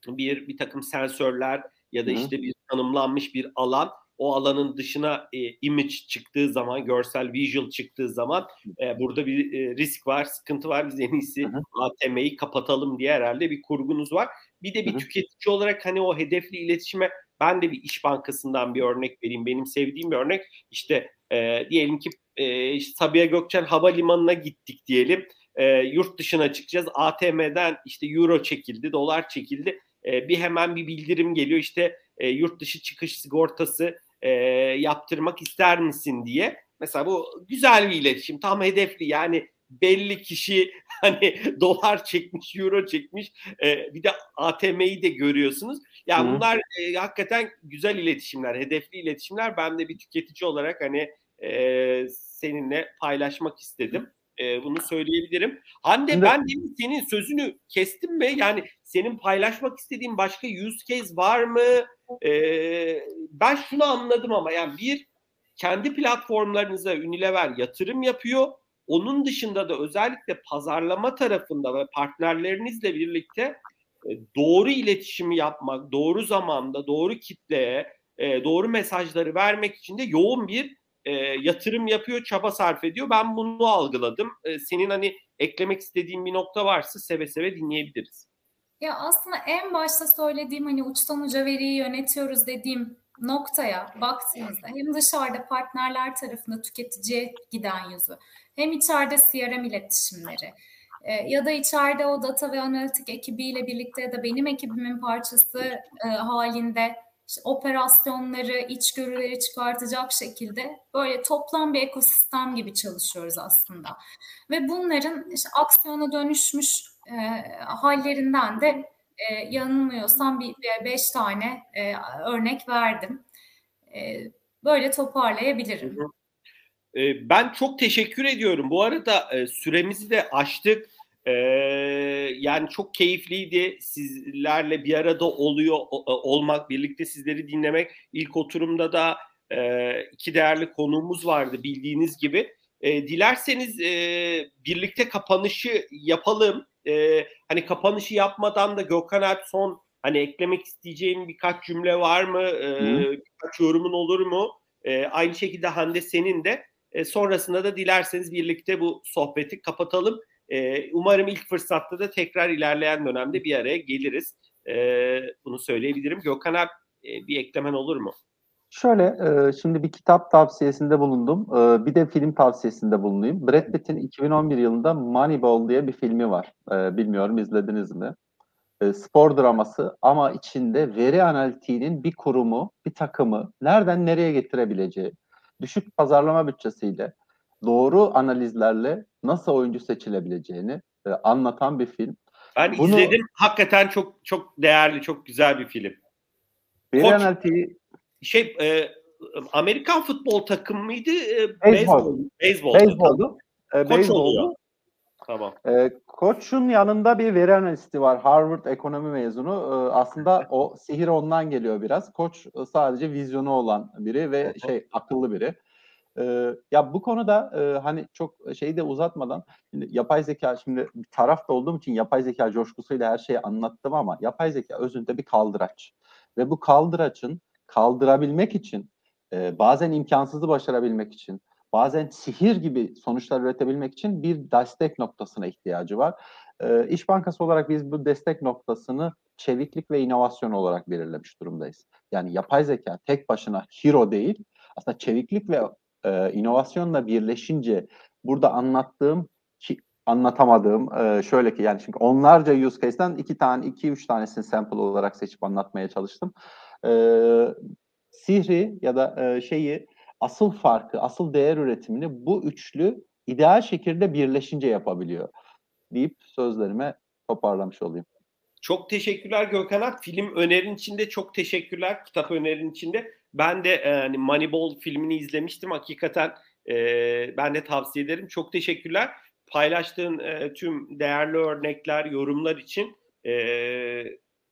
bir bir takım sensörler ya da işte bir tanımlanmış bir alan o alanın dışına e, image çıktığı zaman, görsel visual çıktığı zaman e, burada bir e, risk var, sıkıntı var. Biz en iyisi ATM'yi kapatalım diye herhalde bir kurgunuz var. Bir de bir Hı-hı. tüketici olarak hani o hedefli iletişime ben de bir iş bankasından bir örnek vereyim. Benim sevdiğim bir örnek işte e, diyelim ki e, işte Sabiha Gökçen Havalimanı'na gittik diyelim. E, yurt dışına çıkacağız. ATM'den işte euro çekildi, dolar çekildi. E, bir hemen bir bildirim geliyor işte e, yurt dışı çıkış sigortası e, yaptırmak ister misin diye. Mesela bu güzel bir iletişim. Tam hedefli yani belli kişi (laughs) hani dolar çekmiş, euro çekmiş. E, bir de ATM'yi de görüyorsunuz. Yani Hı. bunlar e, hakikaten güzel iletişimler, hedefli iletişimler. Ben de bir tüketici olarak hani e, seninle paylaşmak istedim. E, bunu söyleyebilirim. Hande Şimdi... ben demin senin sözünü kestim mi? Yani senin paylaşmak istediğin başka use case var mı? E, ben şunu anladım ama yani bir kendi platformlarınıza Unilever yatırım yapıyor. Onun dışında da özellikle pazarlama tarafında ve partnerlerinizle birlikte e, doğru iletişimi yapmak, doğru zamanda, doğru kitleye, e, doğru mesajları vermek için de yoğun bir e, yatırım yapıyor, çaba sarf ediyor. Ben bunu algıladım. E, senin hani eklemek istediğin bir nokta varsa seve seve dinleyebiliriz. Ya aslında en başta söylediğim hani uçtan uca veriyi yönetiyoruz dediğim noktaya baktığınızda hem dışarıda partnerler tarafında tüketiciye giden yüzü hem içeride CRM iletişimleri e, ya da içeride o data ve analitik ekibiyle birlikte ya da benim ekibimin parçası e, halinde operasyonları, içgörüleri çıkartacak şekilde böyle toplam bir ekosistem gibi çalışıyoruz aslında. Ve bunların işte aksiyona dönüşmüş e, hallerinden de e, yanılmıyorsam bir, bir beş tane e, örnek verdim. E, böyle toparlayabilirim. E, ben çok teşekkür ediyorum. Bu arada e, süremizi de aştık. Ee, yani çok keyifliydi sizlerle bir arada oluyor olmak, birlikte sizleri dinlemek. İlk oturumda da e, iki değerli konuğumuz vardı bildiğiniz gibi. E, dilerseniz e, birlikte kapanışı yapalım. E, hani kapanışı yapmadan da Gökhan Alp son hani eklemek isteyeceğin birkaç cümle var mı? E, birkaç yorumun olur mu? E, aynı şekilde Hande senin de. E, sonrasında da dilerseniz birlikte bu sohbeti kapatalım. E, umarım ilk fırsatta da tekrar ilerleyen dönemde bir araya geliriz. E, bunu söyleyebilirim. Gökhan Alp e, bir eklemen olur mu? Şöyle, e, şimdi bir kitap tavsiyesinde bulundum. E, bir de film tavsiyesinde bulunayım. Brad Pitt'in 2011 yılında Moneyball diye bir filmi var. Bilmiyorum izlediniz mi? Spor draması ama içinde veri analitiğinin bir kurumu, bir takımı nereden nereye getirebileceği, düşük pazarlama bütçesiyle, doğru analizlerle nasıl oyuncu seçilebileceğini e, anlatan bir film. Ben Bunu, izledim. Hakikaten çok çok değerli, çok güzel bir film. Analitiği şey e, Amerikan futbol takımı mıydı? E, beyzbol. Beyzbol. Beyzboldu. E, Koç oluyor. Tamam. E, koç'un yanında bir veri analisti var. Harvard ekonomi mezunu. E, aslında o sihir ondan geliyor biraz. Koç e, sadece vizyonu olan biri ve şey akıllı biri. E, ya bu konuda e, hani çok şeyi de uzatmadan şimdi yapay zeka şimdi bir tarafta olduğum için yapay zeka coşkusuyla her şeyi anlattım ama yapay zeka özünde bir kaldıraç. Ve bu kaldıraçın kaldırabilmek için, e, bazen imkansızı başarabilmek için, bazen sihir gibi sonuçlar üretebilmek için bir destek noktasına ihtiyacı var. E, İş Bankası olarak biz bu destek noktasını çeviklik ve inovasyon olarak belirlemiş durumdayız. Yani yapay zeka tek başına hero değil, aslında çeviklik ve e, inovasyonla birleşince burada anlattığım ki anlatamadığım e, şöyle ki yani çünkü onlarca use case'den iki tane iki üç tanesini sample olarak seçip anlatmaya çalıştım e, sihri ya da e, şeyi asıl farkı, asıl değer üretimini bu üçlü ideal şekilde birleşince yapabiliyor deyip sözlerime toparlamış olayım. Çok teşekkürler Gökhan Ak. Film önerin içinde çok teşekkürler. Kitap önerin içinde. Ben de hani Moneyball filmini izlemiştim. Hakikaten e, ben de tavsiye ederim. Çok teşekkürler. Paylaştığın e, tüm değerli örnekler, yorumlar için e,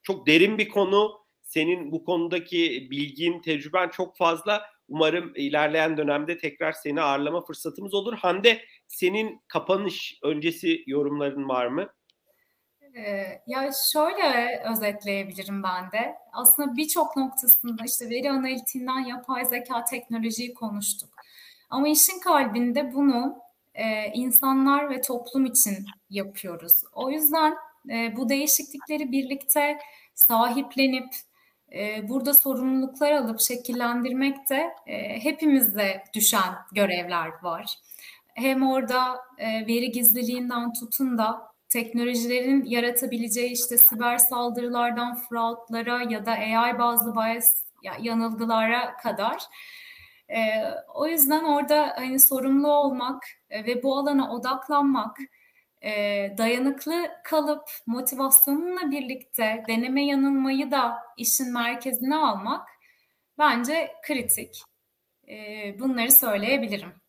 çok derin bir konu senin bu konudaki bilgin, tecrüben çok fazla. Umarım ilerleyen dönemde tekrar seni ağırlama fırsatımız olur. Hande senin kapanış öncesi yorumların var mı? Ee, ya şöyle özetleyebilirim ben de. Aslında birçok noktasında işte veri analitiğinden yapay zeka teknolojiyi konuştuk. Ama işin kalbinde bunu e, insanlar ve toplum için yapıyoruz. O yüzden e, bu değişiklikleri birlikte sahiplenip e, burada sorumluluklar alıp şekillendirmekte e, hepimize düşen görevler var. Hem orada veri gizliliğinden tutun da teknolojilerin yaratabileceği işte siber saldırılardan fraudlara ya da AI bazlı bias yanılgılara kadar. E, o yüzden orada hani sorumlu olmak e, ve bu alana odaklanmak, e, dayanıklı kalıp motivasyonunla birlikte deneme yanılmayı da işin merkezine almak bence kritik. E, bunları söyleyebilirim.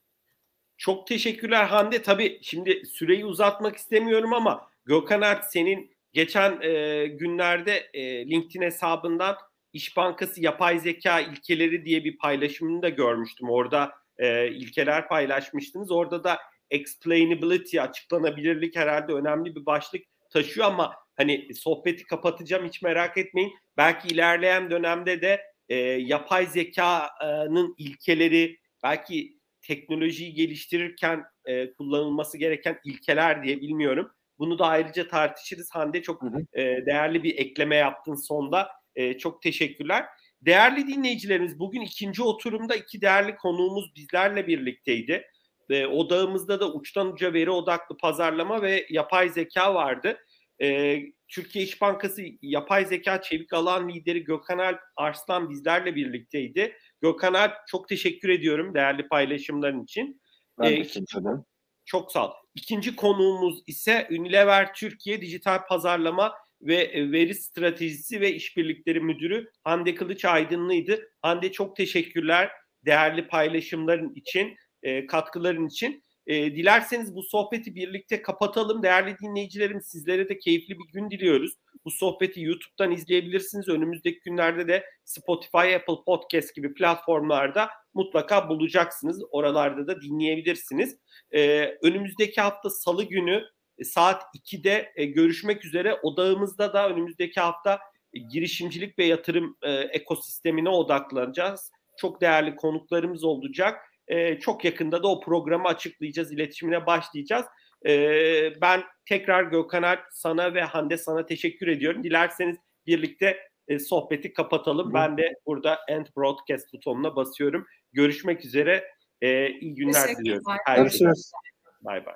Çok teşekkürler Hande. Tabii şimdi süreyi uzatmak istemiyorum ama Gökhan Ert senin geçen e, günlerde e, LinkedIn hesabından İş Bankası yapay zeka ilkeleri diye bir paylaşımını da görmüştüm. Orada e, ilkeler paylaşmıştınız. Orada da explainability, açıklanabilirlik herhalde önemli bir başlık taşıyor ama hani sohbeti kapatacağım hiç merak etmeyin. Belki ilerleyen dönemde de e, yapay zekanın ilkeleri, belki teknolojiyi geliştirirken e, kullanılması gereken ilkeler diye bilmiyorum. Bunu da ayrıca tartışırız. Hande çok e, değerli bir ekleme yaptın sonda. E, çok teşekkürler. Değerli dinleyicilerimiz bugün ikinci oturumda iki değerli konuğumuz bizlerle birlikteydi. E, odağımızda da uçtan uca veri odaklı pazarlama ve yapay zeka vardı. E, Türkiye İş Bankası yapay zeka çevik alan lideri Gökhan Alp Arslan bizlerle birlikteydi. Gökhan Alp çok teşekkür ediyorum değerli paylaşımların için. Ben ee, teşekkür ederim. Çok sağ ol. İkinci konuğumuz ise Unilever Türkiye Dijital Pazarlama ve Veri Stratejisi ve İşbirlikleri Müdürü Hande Kılıç Aydınlı'ydı. Hande çok teşekkürler değerli paylaşımların için e, katkıların için. E, dilerseniz bu sohbeti birlikte kapatalım. Değerli dinleyicilerim sizlere de keyifli bir gün diliyoruz. Bu sohbeti YouTube'dan izleyebilirsiniz. Önümüzdeki günlerde de Spotify, Apple Podcast gibi platformlarda mutlaka bulacaksınız. Oralarda da dinleyebilirsiniz. E, önümüzdeki hafta Salı günü e, saat 2'de e, görüşmek üzere. Odağımızda da önümüzdeki hafta e, girişimcilik ve yatırım e, ekosistemine odaklanacağız. Çok değerli konuklarımız olacak. E, çok yakında da o programı açıklayacağız, iletişimine başlayacağız. E, ben tekrar Gökhan Alp sana ve Hande sana teşekkür ediyorum. Dilerseniz birlikte e, sohbeti kapatalım. Hı. Ben de burada End Broadcast butonuna basıyorum. Görüşmek üzere. E, iyi günler diliyorum. Görüşürüz. Bay bay.